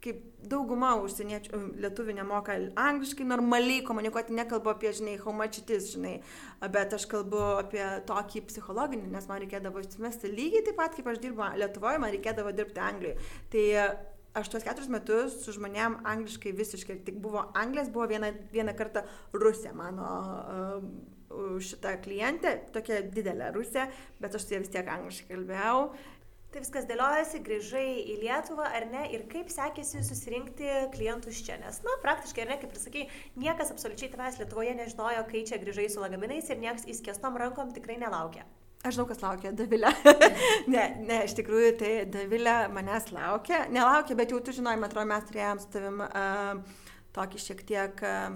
kaip dauguma užsieniečių, lietuvių nemoka angliškai normaliai komunikuoti, nekalbu apie, žinai, how much it is, žinai, bet aš kalbu apie tokį psichologinį, nes man reikėdavo išsimesti lygiai taip pat, kaip aš dirbu Lietuvoje, man reikėdavo dirbti Anglijoje. Tai aš tuos keturis metus su žmonėm angliškai visiškai, tik buvo anglės, buvo vieną, vieną kartą rusė mano uh, šitą klientę, tokia didelė rusė, bet aš su ja vis tiek angliškai kalbėjau Tai viskas dėliojasi, grįžai į Lietuvą ar ne ir kaip sekėsi susirinkti klientus čia, nes, na, praktiškai, ar ne, kaip ir sakai, niekas absoliučiai tavęs Lietuvoje nežinojo, kai čia grįžai su lagaminais ir niekas įskestom rankom tikrai nelaukia. Aš žinau, kas laukia, Davilė. [laughs] ne, ne, iš tikrųjų, tai Davilė manęs laukia. Nelaukia, bet jau tu žinai, man atrodo, mes turėjom su tavim uh, tokį šiek tiek uh,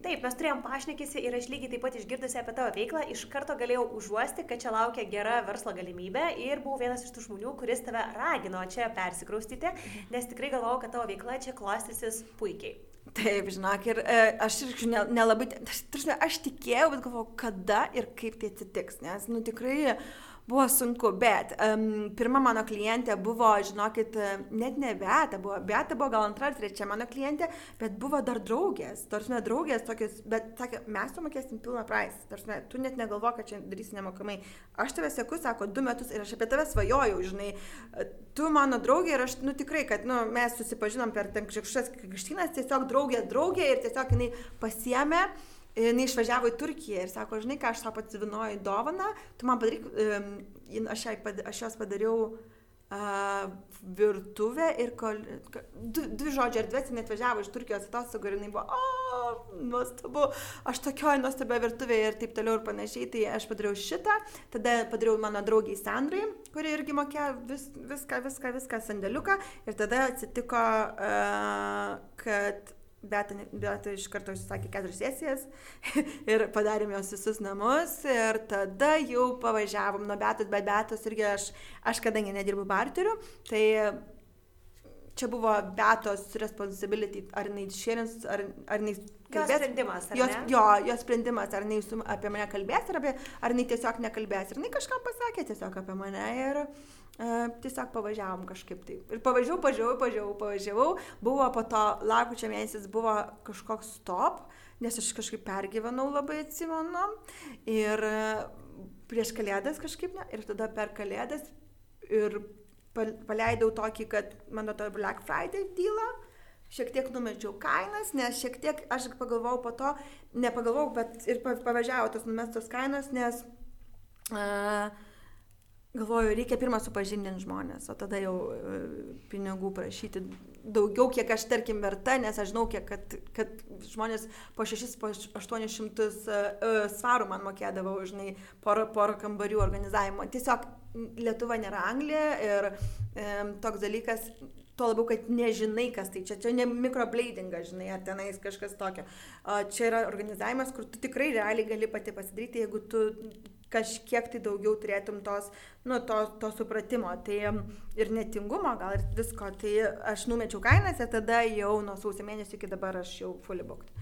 Taip, mes turėjom pašnekėsi ir aš lygiai taip pat išgirdusi apie tavo veiklą, iš karto galėjau užuosti, kad čia laukia gera verslo galimybė ir buvau vienas iš tų žmonių, kuris tave ragino čia persikraustyti, nes tikrai galvojau, kad tavo veikla čia klostysis puikiai. Taip, žinok, ir e, aš nelabai, aš, aš tikėjau, bet galvojau, kada ir kaip tai atsitiks, nes, nu tikrai, uh, Buvo sunku, bet um, pirma mano klientė buvo, žinokit, net ne Beata, buvo, Beata buvo gal antra ar trečia mano klientė, bet buvo dar draugės, tarsi draugės tokios, bet sakė, mes tu mokėsim pilną price, tarsi tu net negalvo, kad čia darysi nemokamai. Aš tave sėku, sako, du metus ir aš apie tave svajojau, žinai, tu mano draugė ir aš, nu tikrai, kad, nu, mes susipažinom per ten kažkokias krikštynas, tiesiog draugė, draugė ir tiesiog jinai pasiemė jinai išvažiavo į Turkiją ir sako, žinai, ką aš savo atsivinoju dovaną, tu man padaryk, aš, aš jos padariau uh, virtuvę ir kol, du, dvi žodžių erdvės, jinai atvažiavo iš Turkijos atostogų ir jinai buvo, o, nuostabu, aš tokioje nuostabioje virtuvėje ir taip toliau ir panašiai, tai aš padariau šitą, tada padariau mano draugiai Sandrai, kuri irgi mokėjo vis, viską, viską, viską sandėliuką ir tada atsitiko, uh, kad Bet, bet iš karto užsisakė keturias sesijas [laughs] ir padarėm jos visus namus ir tada jau pavažiavom nuo betos, bet betos irgi aš, aš kadangi nedirbu barteriu, tai čia buvo betos responsibility, ar jinai šėrins, ar, ar jinai kalbės. Jos sprendimas, ar jos, ne? Jo, jos sprendimas, ar jinai apie mane kalbės, ar, apie, ar jinai tiesiog nekalbės. Ir jinai kažkam pasakė tiesiog apie mane ir... Uh, tiesiog pavažiavom kažkaip tai. Ir pavažiavau, pavažiavau, pavažiavau, pavažiavau. Buvo po to, lakučio mėnesis buvo kažkoks stop, nes aš kažkaip pergyvenau labai atsimenu. Ir prieš kalėdas kažkaip, ne, ir tada per kalėdas ir paleidau tokį, kad mano to Black Friday dylą šiek tiek numečiau kainas, nes šiek tiek aš pagalvojau po to, nepagalvojau, bet ir pavažiavo tos numestos kainos, nes uh, Galvoju, reikia pirmą supažindinti žmonės, o tada jau e, pinigų prašyti daugiau, kiek aš tarkim verta, nes aš žinau, kiek, kad, kad žmonės po 6, po 800 uh, e, svarų man mokėdavo už porą, porą kambarių organizavimo. Tiesiog Lietuva nėra Anglija ir um, toks dalykas, tuo labiau, kad nežinai, kas tai čia, čia ne mikrobladingas, žinai, ar tenais kažkas tokio. Čia yra organizavimas, kur tu tikrai realiai gali pati pasidaryti, jeigu tu kažkiek tai daugiau turėtum tos, nu, to, to supratimo. Tai ir netingumo gal ir visko. Tai aš numečiau kainas ir tada jau nuo sausio mėnesio iki dabar aš jau fully booked.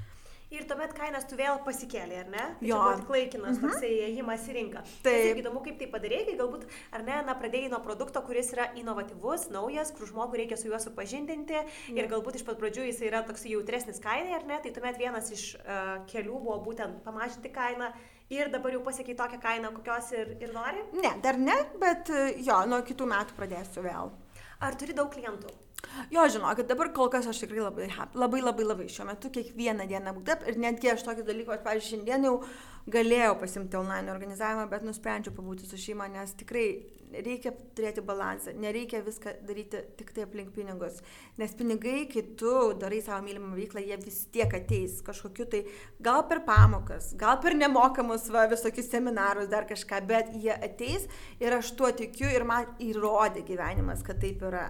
Ir tuomet kainas tu vėl pasikėlė, ar ne? Tai jo. Tik laikinas mm -hmm. toksai įėjimas į rinką. Tai įdomu, kaip tai padarėjai, kai galbūt, ar ne, na, pradėjai nuo produkto, kuris yra inovatyvus, naujas, kur žmogų reikia su juo supažindinti mm. ir galbūt iš pat pradžių jis yra toks jautresnis kainai, ar ne? Tai tuomet vienas iš uh, kelių buvo būtent pamažinti kainą ir dabar jau pasiekiai tokią kainą, kokios ir, ir nori? Ne, dar ne, bet jo, nuo kitų metų pradėsiu vėl. Ar turi daug klientų? Jo, žinokit, dabar kol kas aš tikrai labai, labai, labai, labai šiuo metu kiekvieną dieną būtent ir netgi aš tokius dalykus, pavyzdžiui, šiandien jau galėjau pasimti online organizavimą, bet nusprendžiau pabūti su šeima, nes tikrai reikia turėti balansą, nereikia viską daryti tik tai aplink pinigus. Nes pinigai, kai tu darai savo mylimą veiklą, jie vis tiek ateis kažkokiu tai, gal per pamokas, gal per nemokamus va, visokius seminarus, dar kažką, bet jie ateis ir aš tuo tikiu ir man įrodė gyvenimas, kad taip yra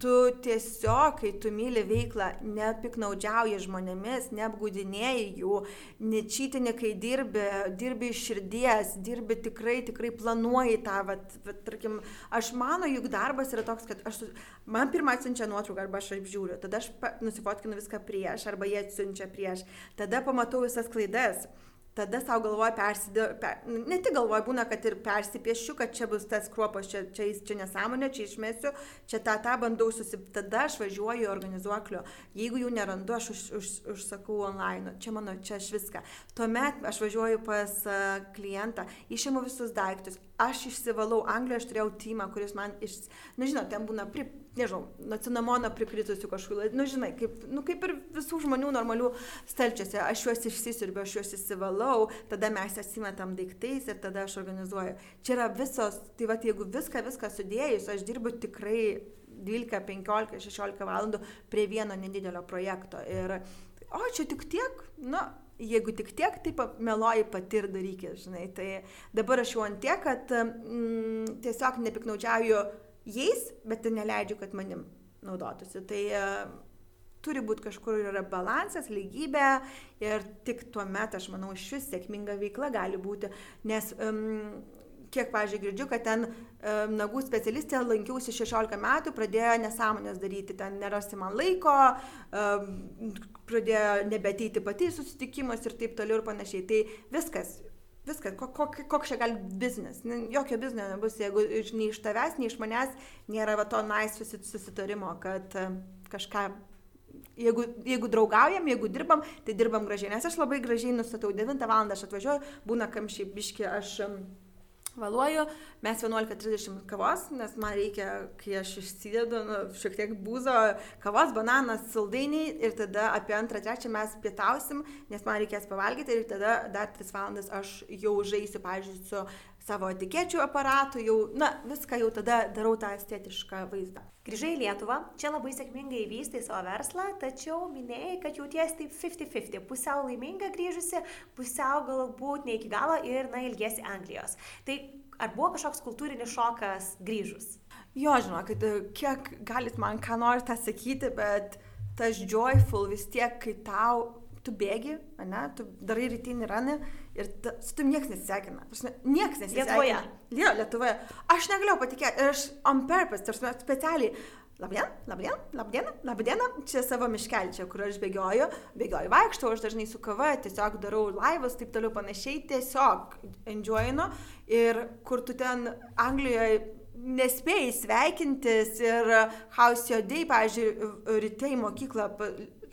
tu tiesiog, kai tu myli veiklą, nepiknaudžiauji žmonėmis, neapgudinėjai jų, nečytini, kai dirbi, dirbi iš širdies, dirbi tikrai, tikrai planuoji tą, vat, vat, tarkim, aš mano, juk darbas yra toks, kad aš, man pirmą atsiunčia nuotrauką arba aš apžiūriu, tada aš nusifotkinu viską prieš, arba jie atsiunčia prieš, tada pamatau visas klaidas tada savo galvoju persidė, per, ne tik galvoju, būna, kad ir persipiešiu, kad čia bus tas kruopas, čia, čia, čia nesąmonė, čia išmėsiu, čia tą, tą bandau susip, tada aš važiuoju organizuoklio, jeigu jų nerandu, aš už, už, užsakau online, čia mano, čia aš viską. Tuomet aš važiuoju pas klientą, išimu visus daiktus, aš išsivalau, Anglijoje aš turėjau timą, kuris man iš, na nu, žinot, ten būna pri, nežinau, nuo cinamono prikritusių kažkokių, nu žinai, kaip, nu, kaip ir visų žmonių normalių stalčiuose, aš juos išsisirbiu, aš juos įsivalau, tada mes atsimetam daiktais ir tada aš organizuoju. Čia yra visos, tai va, jeigu viską, viską sudėjus, aš dirbu tikrai 12, 15, 16 valandų prie vieno nedidelio projekto. Ir, o čia tik tiek, na, jeigu tik tiek, tai meloji pati ir darykit, žinai. Tai dabar aš jau ant tiek, kad mm, tiesiog nepiknaudžiauju jais, bet neleidžiu, kad manim naudotųsi. Tai uh, turi būti kažkur yra balansas, lygybė ir tik tuo metu, aš manau, šis sėkminga veikla gali būti, nes um, kiek, pažiūrėjau, girdžiu, kad ten um, nagų specialistė lankiausi 16 metų, pradėjo nesąmonės daryti, ten nerasti man laiko, um, pradėjo nebeteiti pati į susitikimus ir taip toliau ir panašiai. Tai viskas, Viskas, koks kok čia gali biznis. Jokio biznio nebus, jeigu nei iš tavęs, nei iš manęs nėra va to nais nice susitarimo, kad e, kažką, jeigu, jeigu draugaujam, jeigu dirbam, tai dirbam gražiai. Nes aš labai gražiai nustatau, 9 val. aš atvažiuoju, būna kamščiai biški, aš Valuoju, mes 11.30 kavos, nes man reikia, kai aš išsidedu, nu, šiek tiek būzo, kavos, bananas, saldainiai ir tada apie 2-3 mes pietausim, nes man reikės pavalgyti ir tada dar 3 valandas aš jau žaisiu, pažiūrėjau, su savo etikečių aparatu, jau, na, viską jau tada darau tą estetišką vaizdą. Grįžai į Lietuvą, čia labai sėkmingai vystai savo verslą, tačiau minėjai, kad jauties taip 50-50, pusiau laiminga grįžusi, pusiau galbūt ne iki galo ir, na, ilgėsi Anglijos. Tai ar buvo kažkoks kultūrinis šokas grįžus? Jo, žinokit, kiek galit man ką nors tą sakyti, bet tas joyful vis tiek, kai tau tu bėgi, ne, tu darai rytinį ranį ir ta, su tim niekas nesisveikina. Niekas nesisveikina. Lietuvoje. Jo, Lietuvoje. Aš negalėjau patikėti, aš on purpose, tarsi specialiai. Labdien, labdien, labdien, labdien, čia savo miškelį, čia kur aš bėgioju, bėgioju vaikštau, aš dažnai su kava, tiesiog darau laivus, taip toliau panašiai, tiesiog enjoyinu ir kur tu ten Anglijoje nespėjai sveikintis ir House Your Day, pavyzdžiui, ryte į mokyklą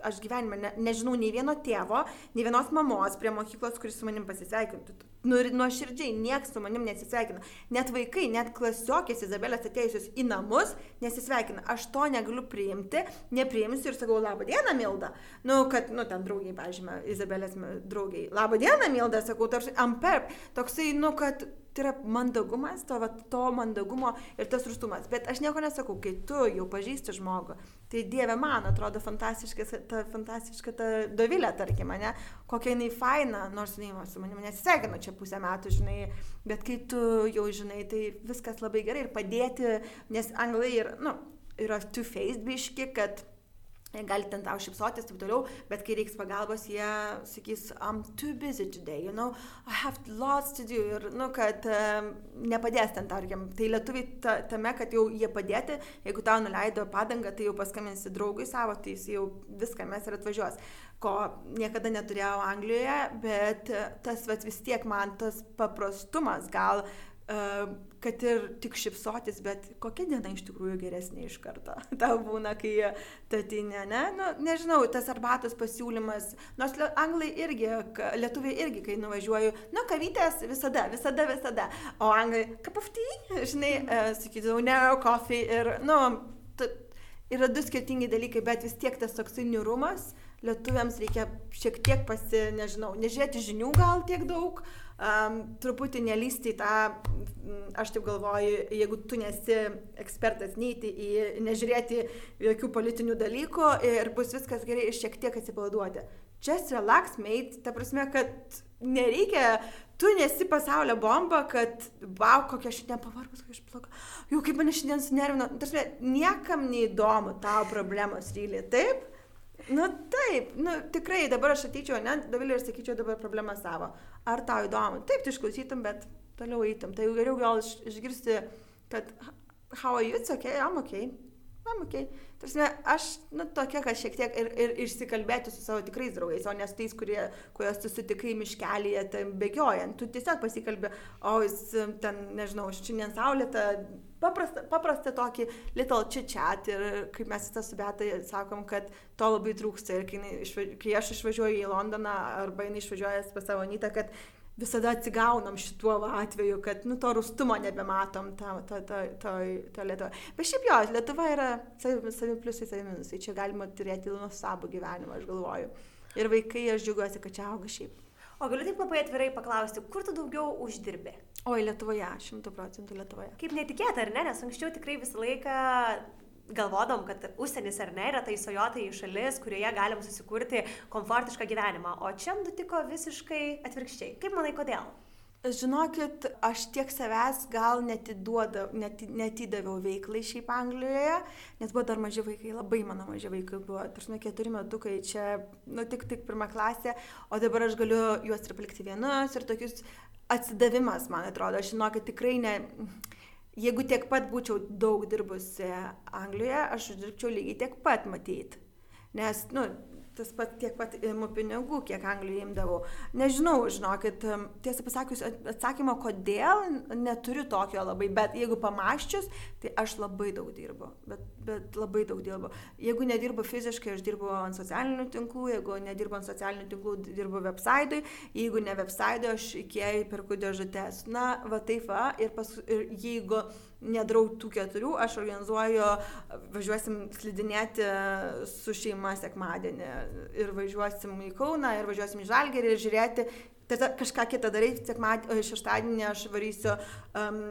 aš gyvenime ne, nežinau nei vieno tėvo, nei vienos mamos prie mokyklos, kuris su manim pasisveikintų. Nu, nuoširdžiai, niekas su manim nesisveikina. Net vaikai, net klasiokės Izabelės atėjusios į namus nesisveikina. Aš to negaliu priimti, nepriimsiu ir sakau, laba diena, Milda. Nu, kad, nu, ten draugiai, pažymė, Izabelės draugiai. Laba diena, Milda, sakau, tarsi amperp. Toksai, nu, kad tai yra mandagumas, to, va, to mandagumo ir tas rustumas. Bet aš nieko nesakau, kai tu jau pažįsti žmogų, tai Dieve man atrodo fantastiška ta, fantastiška ta dovilė, tarkim, ne, kokia jinai faina, nors jinai su manimi nesisveikino čia pusę metų, žinai, bet kai tu jau žinai, tai viskas labai gerai ir padėti, nes anglai ir, nu, yra two-faced biški, kad gali ten tau šipsotis, taip toliau, bet kai reiks pagalbos, jie sakys, I'm too busy today, you know, I have lots to do ir, nu, kad um, nepadės ten, tarkim. Tai lietuviai ta, tame, kad jau jie padėti, jeigu tau nuleido padangą, tai jau paskambinsi draugui savo, tai jis jau viską mes ir atvažiuos ko niekada neturėjau Anglijoje, bet tas vat, vis tiek man tas paprastumas gal uh, kad ir tik šipsotis, bet kokia diena iš tikrųjų geresnė iš karto. [laughs] Tau būna, kai tatinė, ne? Nu, nežinau, tas arbatos pasiūlymas, nors anglai irgi, lietuviai irgi, kai nuvažiuoju, nu, kavytės visada, visada, visada. O anglai, tea, [laughs] žinai, uh, sakydavau, ne, coffee ir, nu, yra du skirtingi dalykai, bet vis tiek tas toksai niurumas, lietuviams reikia šiek tiek pasi, nežinau, nežiūrėti žinių gal tiek daug, um, truputį nelysti į tą, aš taip galvoju, jeigu tu nesi ekspertas, neiti į, nežiūrėti jokių politinių dalykų ir bus viskas gerai ir šiek tiek atsipalaiduoti. Just relax, mate, ta prasme, kad nereikia, tu nesi pasaulio bomba, kad, wow, kokia šiandien pavargus, kokia aš bloga, jau kaip mane šiandien sunervino, tarsi, niekam neįdomu tavo problemos ryliai, taip? Nu taip, nu tikrai dabar aš ateičiau, ne, Davilė ir sakyčiau dabar problemą savo. Ar tau įdomu? Taip, tu išklausytum, bet toliau eitum. Tai geriau gal iš, išgirsti, kad how are you, it's okay, I'm okay. I'm okay. Tarsi, aš, nu, tokia, kad šiek tiek ir, ir išsikalbėti su savo tikrais draugais, o ne su tais, kurie, kuriuos tu sutikai miškelėje, ten bėgiojant. Tu tiesiog pasikalbė, o jis ten, nežinau, šiandien saulėta, paprastą, paprastą tokį little chit chat ir kaip mes tą su Beata sakom, kad to labai trūksta ir kai, išvaž... kai aš išvažiuoju į Londoną arba jinai išvažiuoja pas savo nytą, kad visada atsigaunam šituo atveju, kad nu, to rūstumo nebematom to, to, to, to, to Lietuva. Bet šiaip jo, Lietuva yra savi, savi pliusai, savi minusai. Čia galima turėti nuostabų gyvenimą, aš galvoju. Ir vaikai, aš džiugiuosi, kad čia auga šiaip. O galiu taip labai atvirai paklausti, kur tu daugiau uždirbi? O, Lietuvoje, šimtų procentų Lietuvoje. Kaip netikėta, ar ne? Nes anksčiau tikrai visą laiką galvodom, kad užsienis ar ne yra tai sojota į šalis, kurioje galim susikurti komfortišką gyvenimą. O čia nutiko visiškai atvirkščiai. Kaip manai, kodėl? Žinokit, aš tiek savęs gal net, netidaviau veiklai šiaip Anglijoje, nes buvo dar maži vaikai, labai mano maži vaikai buvo, tarsi keturi metukai čia, nu tik, tik pirmą klasę, o dabar aš galiu juos ir palikti vienus ir tokius atsidavimas, man atrodo, aš žinokit, tikrai ne, jeigu tiek pat būčiau daug dirbusi Anglijoje, aš dirbčiau lygiai tiek pat matyti. Nes, nu, tas pat tiek pat imu pinigų, kiek Anglijoje imdavau. Nežinau, žinokit, tiesą pasakius, atsakymo, kodėl neturiu tokio labai, bet jeigu pamaščius, tai aš labai daug dirbu, bet, bet labai daug dirbu. Jeigu nedirbu fiziškai, aš dirbu ant socialinių tinklų, jeigu nedirbu ant socialinių tinklų, dirbu website, jeigu ne website, aš iki perku dėžutės. Na, va taip va, ir, pas, ir jeigu nedarau tų keturių, aš organizuoju, važiuosim slidinėti su šeima sekmadienį ir važiuosim į Kauną ir važiuosim į Žalgerį ir žiūrėti, tada kažką kitą daryti, sekmadienį, šeštadienį aš varysiu, um,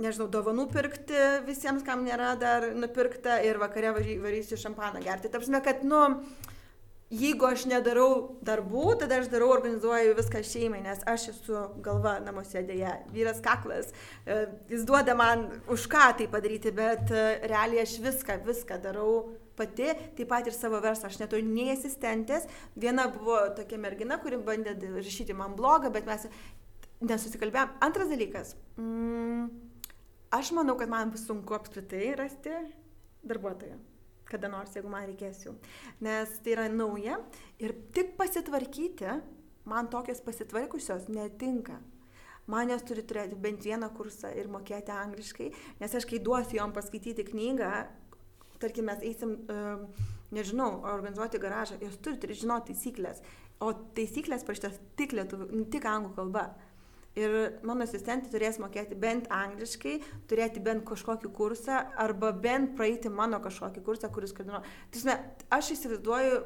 nežinau, dovanų pirkti visiems, kam nėra dar nupirkta ir vakare varysiu šampaną gerti. Tapsime, kad, nu, jeigu aš nedarau darbų, tada aš darau, organizuoju viską šeimai, nes aš esu galva namuose dėja, vyras kaklas, e, jis duoda man už ką tai padaryti, bet e, realiai aš viską, viską darau pati, taip pat ir savo verslą, aš neturiu nei asistentės, viena buvo tokia mergina, kuri bandė rašyti man blogą, bet mes nesusikalbėjom. Antras dalykas, mm, aš manau, kad man bus sunku apskritai rasti darbuotoją kada nors, jeigu man reikės jų. Nes tai yra nauja ir tik pasitvarkyti, man tokios pasitvarkusios netinka. Man jos turi turėti bent vieną kursą ir mokėti angliškai, nes aš kai duosiu jom paskaityti knygą, tarkim, mes eisim, uh, nežinau, organizuoti garažą, jos turi, turi žinoti taisyklės, o taisyklės parašytos tik lietuvių, tik anglų kalba. Ir mano asistentė turės mokėti bent angliškai, turėti bent kažkokį kursą arba bent praeiti mano kažkokį kursą, kuris koordinuoja. Tai aš įsivaizduoju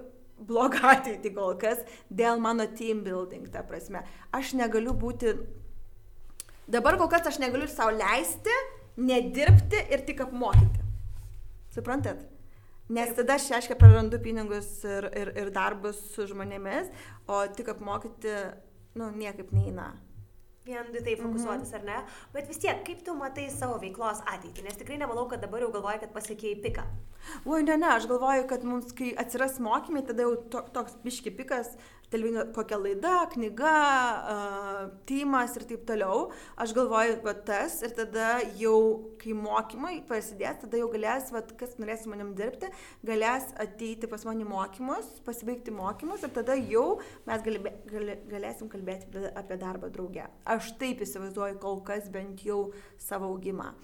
blogą [laughs] ateitį kol kas dėl mano team building, ta prasme. Aš negaliu būti, dabar kol kas aš negaliu savo leisti, nedirbti ir tik apmokyti. Suprantat? Nes tada aš, aiškiai, prarandu pinigus ir, ir, ir darbus su žmonėmis, o tik apmokyti, nu, niekaip neina vien tai fokusuotis, mhm. ar ne? Bet vis tiek, kaip tu matai savo veiklos ateitį? Nes tikrai nemanau, kad dabar jau galvoji, kad pasiekėjai piką. Oi, ne, ne, aš galvoju, kad mums, kai atsiras mokymai, tada jau to, toks biški pikas, televizinė kokia laida, knyga, uh, tymas ir taip toliau. Aš galvoju, va tas ir tada jau, kai mokymai prasidės, tada jau galės, va, kas norės su manim dirbti, galės ateiti pas mane mokymus, pasibaigti mokymus ir tada jau mes galbė, gal, galėsim kalbėti apie darbą drauge. Aš taip įsivaizduoju kol kas bent jau savo augimą.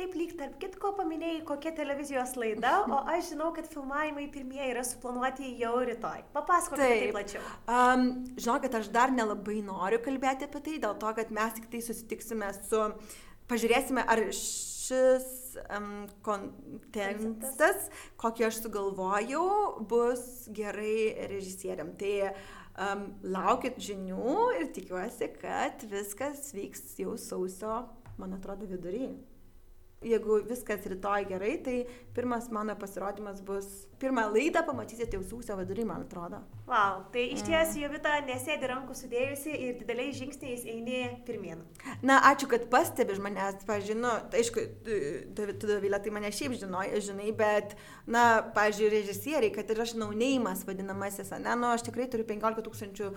Taip lyg tarp kitko paminėjai, kokia televizijos laida, o aš žinau, kad filmavimai pirmieji yra suplanuoti jau rytoj. Papasakok tai plačiau. Um, žinokit, aš dar nelabai noriu kalbėti apie tai, dėl to, kad mes tik tai susitiksime su, pažiūrėsime, ar šis um, kontekstas, kokį aš sugalvojau, bus gerai režisieriam. Tai um, laukit žinių ir tikiuosi, kad viskas vyks jau sausio, man atrodo, vidury. Jeigu viskas rytoj gerai, tai pirmas mano pasirodymas bus, pirmą laidą pamatysite jau sausio vidury, man atrodo. Wow, tai iš ties mm. Jovita nesėdi rankų sudėjusi ir dideliais žingsniais eini pirmin. Na, ačiū, kad pastebi manęs, pažinu, tai aišku, tu, Davilė, tai mane šiaip žinoj, žinai, bet, na, pažiūrėjau, režisieriai, kad ir aš naunėjimas vadinamasis, ne, nu, aš tikrai turiu 15 tūkstančių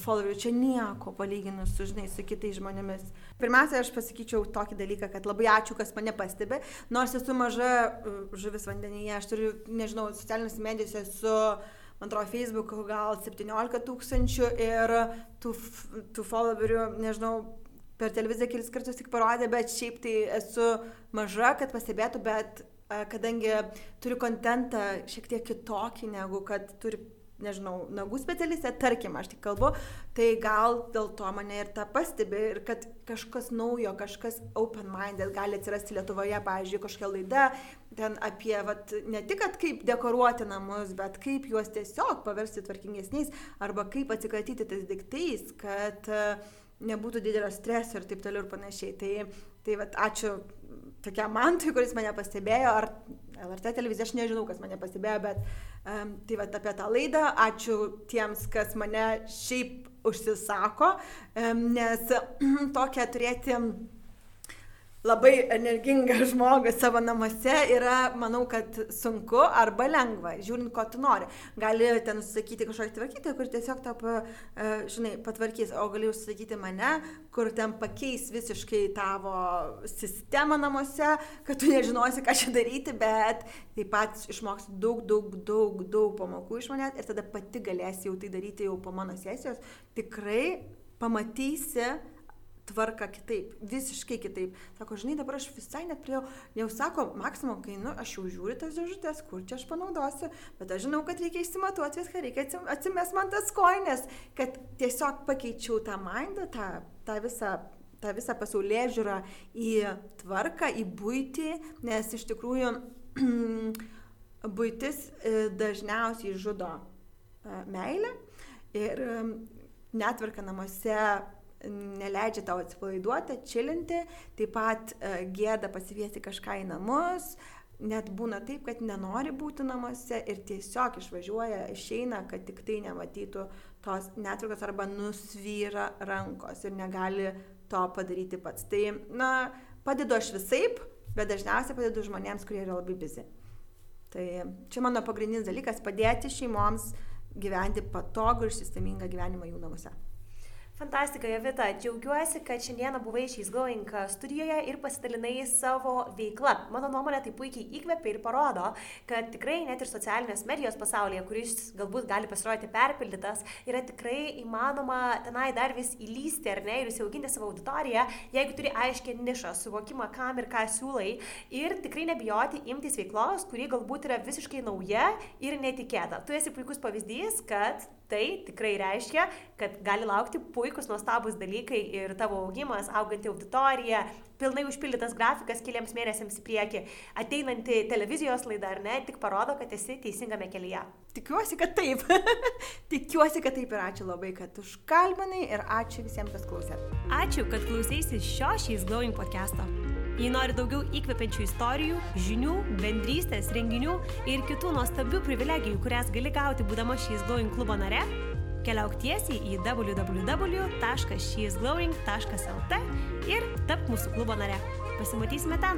followerių, čia nieko palyginus su, žinai, su kitais žmonėmis. Pirmiausia, aš pasakyčiau tokį dalyką, kad labai ačiū, kas mane pastebi, nors esu maža uh, žuvis vandenyje, aš turiu, nežinau, socialinėse medijose su, man atrodo, Facebook gal 17 tūkstančių ir tų, tų followerių, nežinau, per televiziją kelis kartus tik parodė, bet šiaip tai esu maža, kad pastebėtų, bet kadangi turiu kontentą šiek tiek kitokį, negu kad turi nežinau, nagų specialistė, tarkim, aš tik kalbu, tai gal dėl to mane ir tą pastebi ir kad kažkas naujo, kažkas open-minded gali atsirasti Lietuvoje, pavyzdžiui, kažkokia laida ten apie, vat, ne tik, kad kaip dekoruoti namus, bet kaip juos tiesiog paversti tvarkingesniais arba kaip atsikratyti tais daiktais, kad uh, nebūtų didelio streso ir taip toliau ir panašiai. Tai, tai vat, ačiū tokiam mantui, kuris mane pastebėjo, ar LRT televizija, aš nežinau, kas mane pastebėjo, bet um, tai va apie tą laidą, ačiū tiems, kas mane šiaip užsisako, um, nes [clears throat] tokia turėti labai energingą [laughs] žmogų savo namuose yra, manau, kad sunku arba lengva, žiūrint, ko tu nori. Gali ten užsakyti kažkokį tvarkytoją, kur tiesiog tą, žinai, patvarkys, o gali užsakyti mane, kur ten pakeis visiškai tavo sistemą namuose, kad tu nežinosi, ką čia daryti, bet taip pat išmoksi daug, daug, daug, daug pamokų iš manęs ir tada pati galėsi jau tai daryti jau po mano sesijos. Tikrai pamatysi, tvarką kitaip, visiškai kitaip. Sako, žinai, dabar aš visai net prie, jau sako, maksimum, kai, nu, aš jau žiūriu tas dėžutės, kur čia aš panaudosiu, bet aš žinau, kad reikia išsimatuoti viską, reikia atsimest man tas koinės, kad tiesiog pakeičiau tą mindą, tą, tą visą tą visą pasaulyje žiūrą į tvarką, į būtį, nes iš tikrųjų [clears throat] būtis e, dažniausiai žudo e, meilę ir e, netvarka namuose neleidžia tau atsipalaiduoti, čilinti, taip pat uh, gėda pasiviesti kažką į namus, net būna taip, kad nenori būti namuose ir tiesiog išvažiuoja, išeina, kad tik tai nematytų tos netvarkos arba nusvyra rankos ir negali to padaryti pats. Tai, na, padedu aš visaip, bet dažniausiai padedu žmonėms, kurie yra labai bizi. Tai čia mano pagrindinis dalykas - padėti šeimoms gyventi patogų ir sistemingą gyvenimą jų namuose. Fantastika, Jovita. Džiaugiuosi, kad šiandieną buvai šiais Going studijoje ir pasidalinai savo veiklą. Mano nuomonė tai puikiai įkvepia ir parodo, kad tikrai net ir socialinės medijos pasaulyje, kuris galbūt gali pasirodyti perpildytas, yra tikrai įmanoma tenai dar vis įlysti ar ne ir įsiauginti savo auditoriją, jeigu turi aiškę nišą, suvokimą, kam ir ką siūlai ir tikrai nebijoti imtis veiklos, kuri galbūt yra visiškai nauja ir netikėta. Tu esi puikus pavyzdys, kad tai tikrai reiškia, kad gali laukti puikus nuostabus dalykai ir tavo augimas, auganti auditorija, pilnai užpildytas grafikas keliams mėnesiams į priekį, ateinanti televizijos laida ar ne, tik parodo, kad esi teisingame kelyje. Tikiuosi, kad taip. [laughs] Tikiuosi, kad taip ir ačiū labai, kad užkalbinai ir ačiū visiems, kas klausėt. Ačiū, kad klausėsi šio šiais Glowing podcast'o. Jei nori daugiau įkvepiančių istorijų, žinių, bendrystės, renginių ir kitų nuostabių privilegijų, kurias gali gauti būdama šiais Glowing klubo nare, keliauk tiesiai į www.sheisglowing.lt ir tapk mūsų klubo nare. Pasimatysime ten.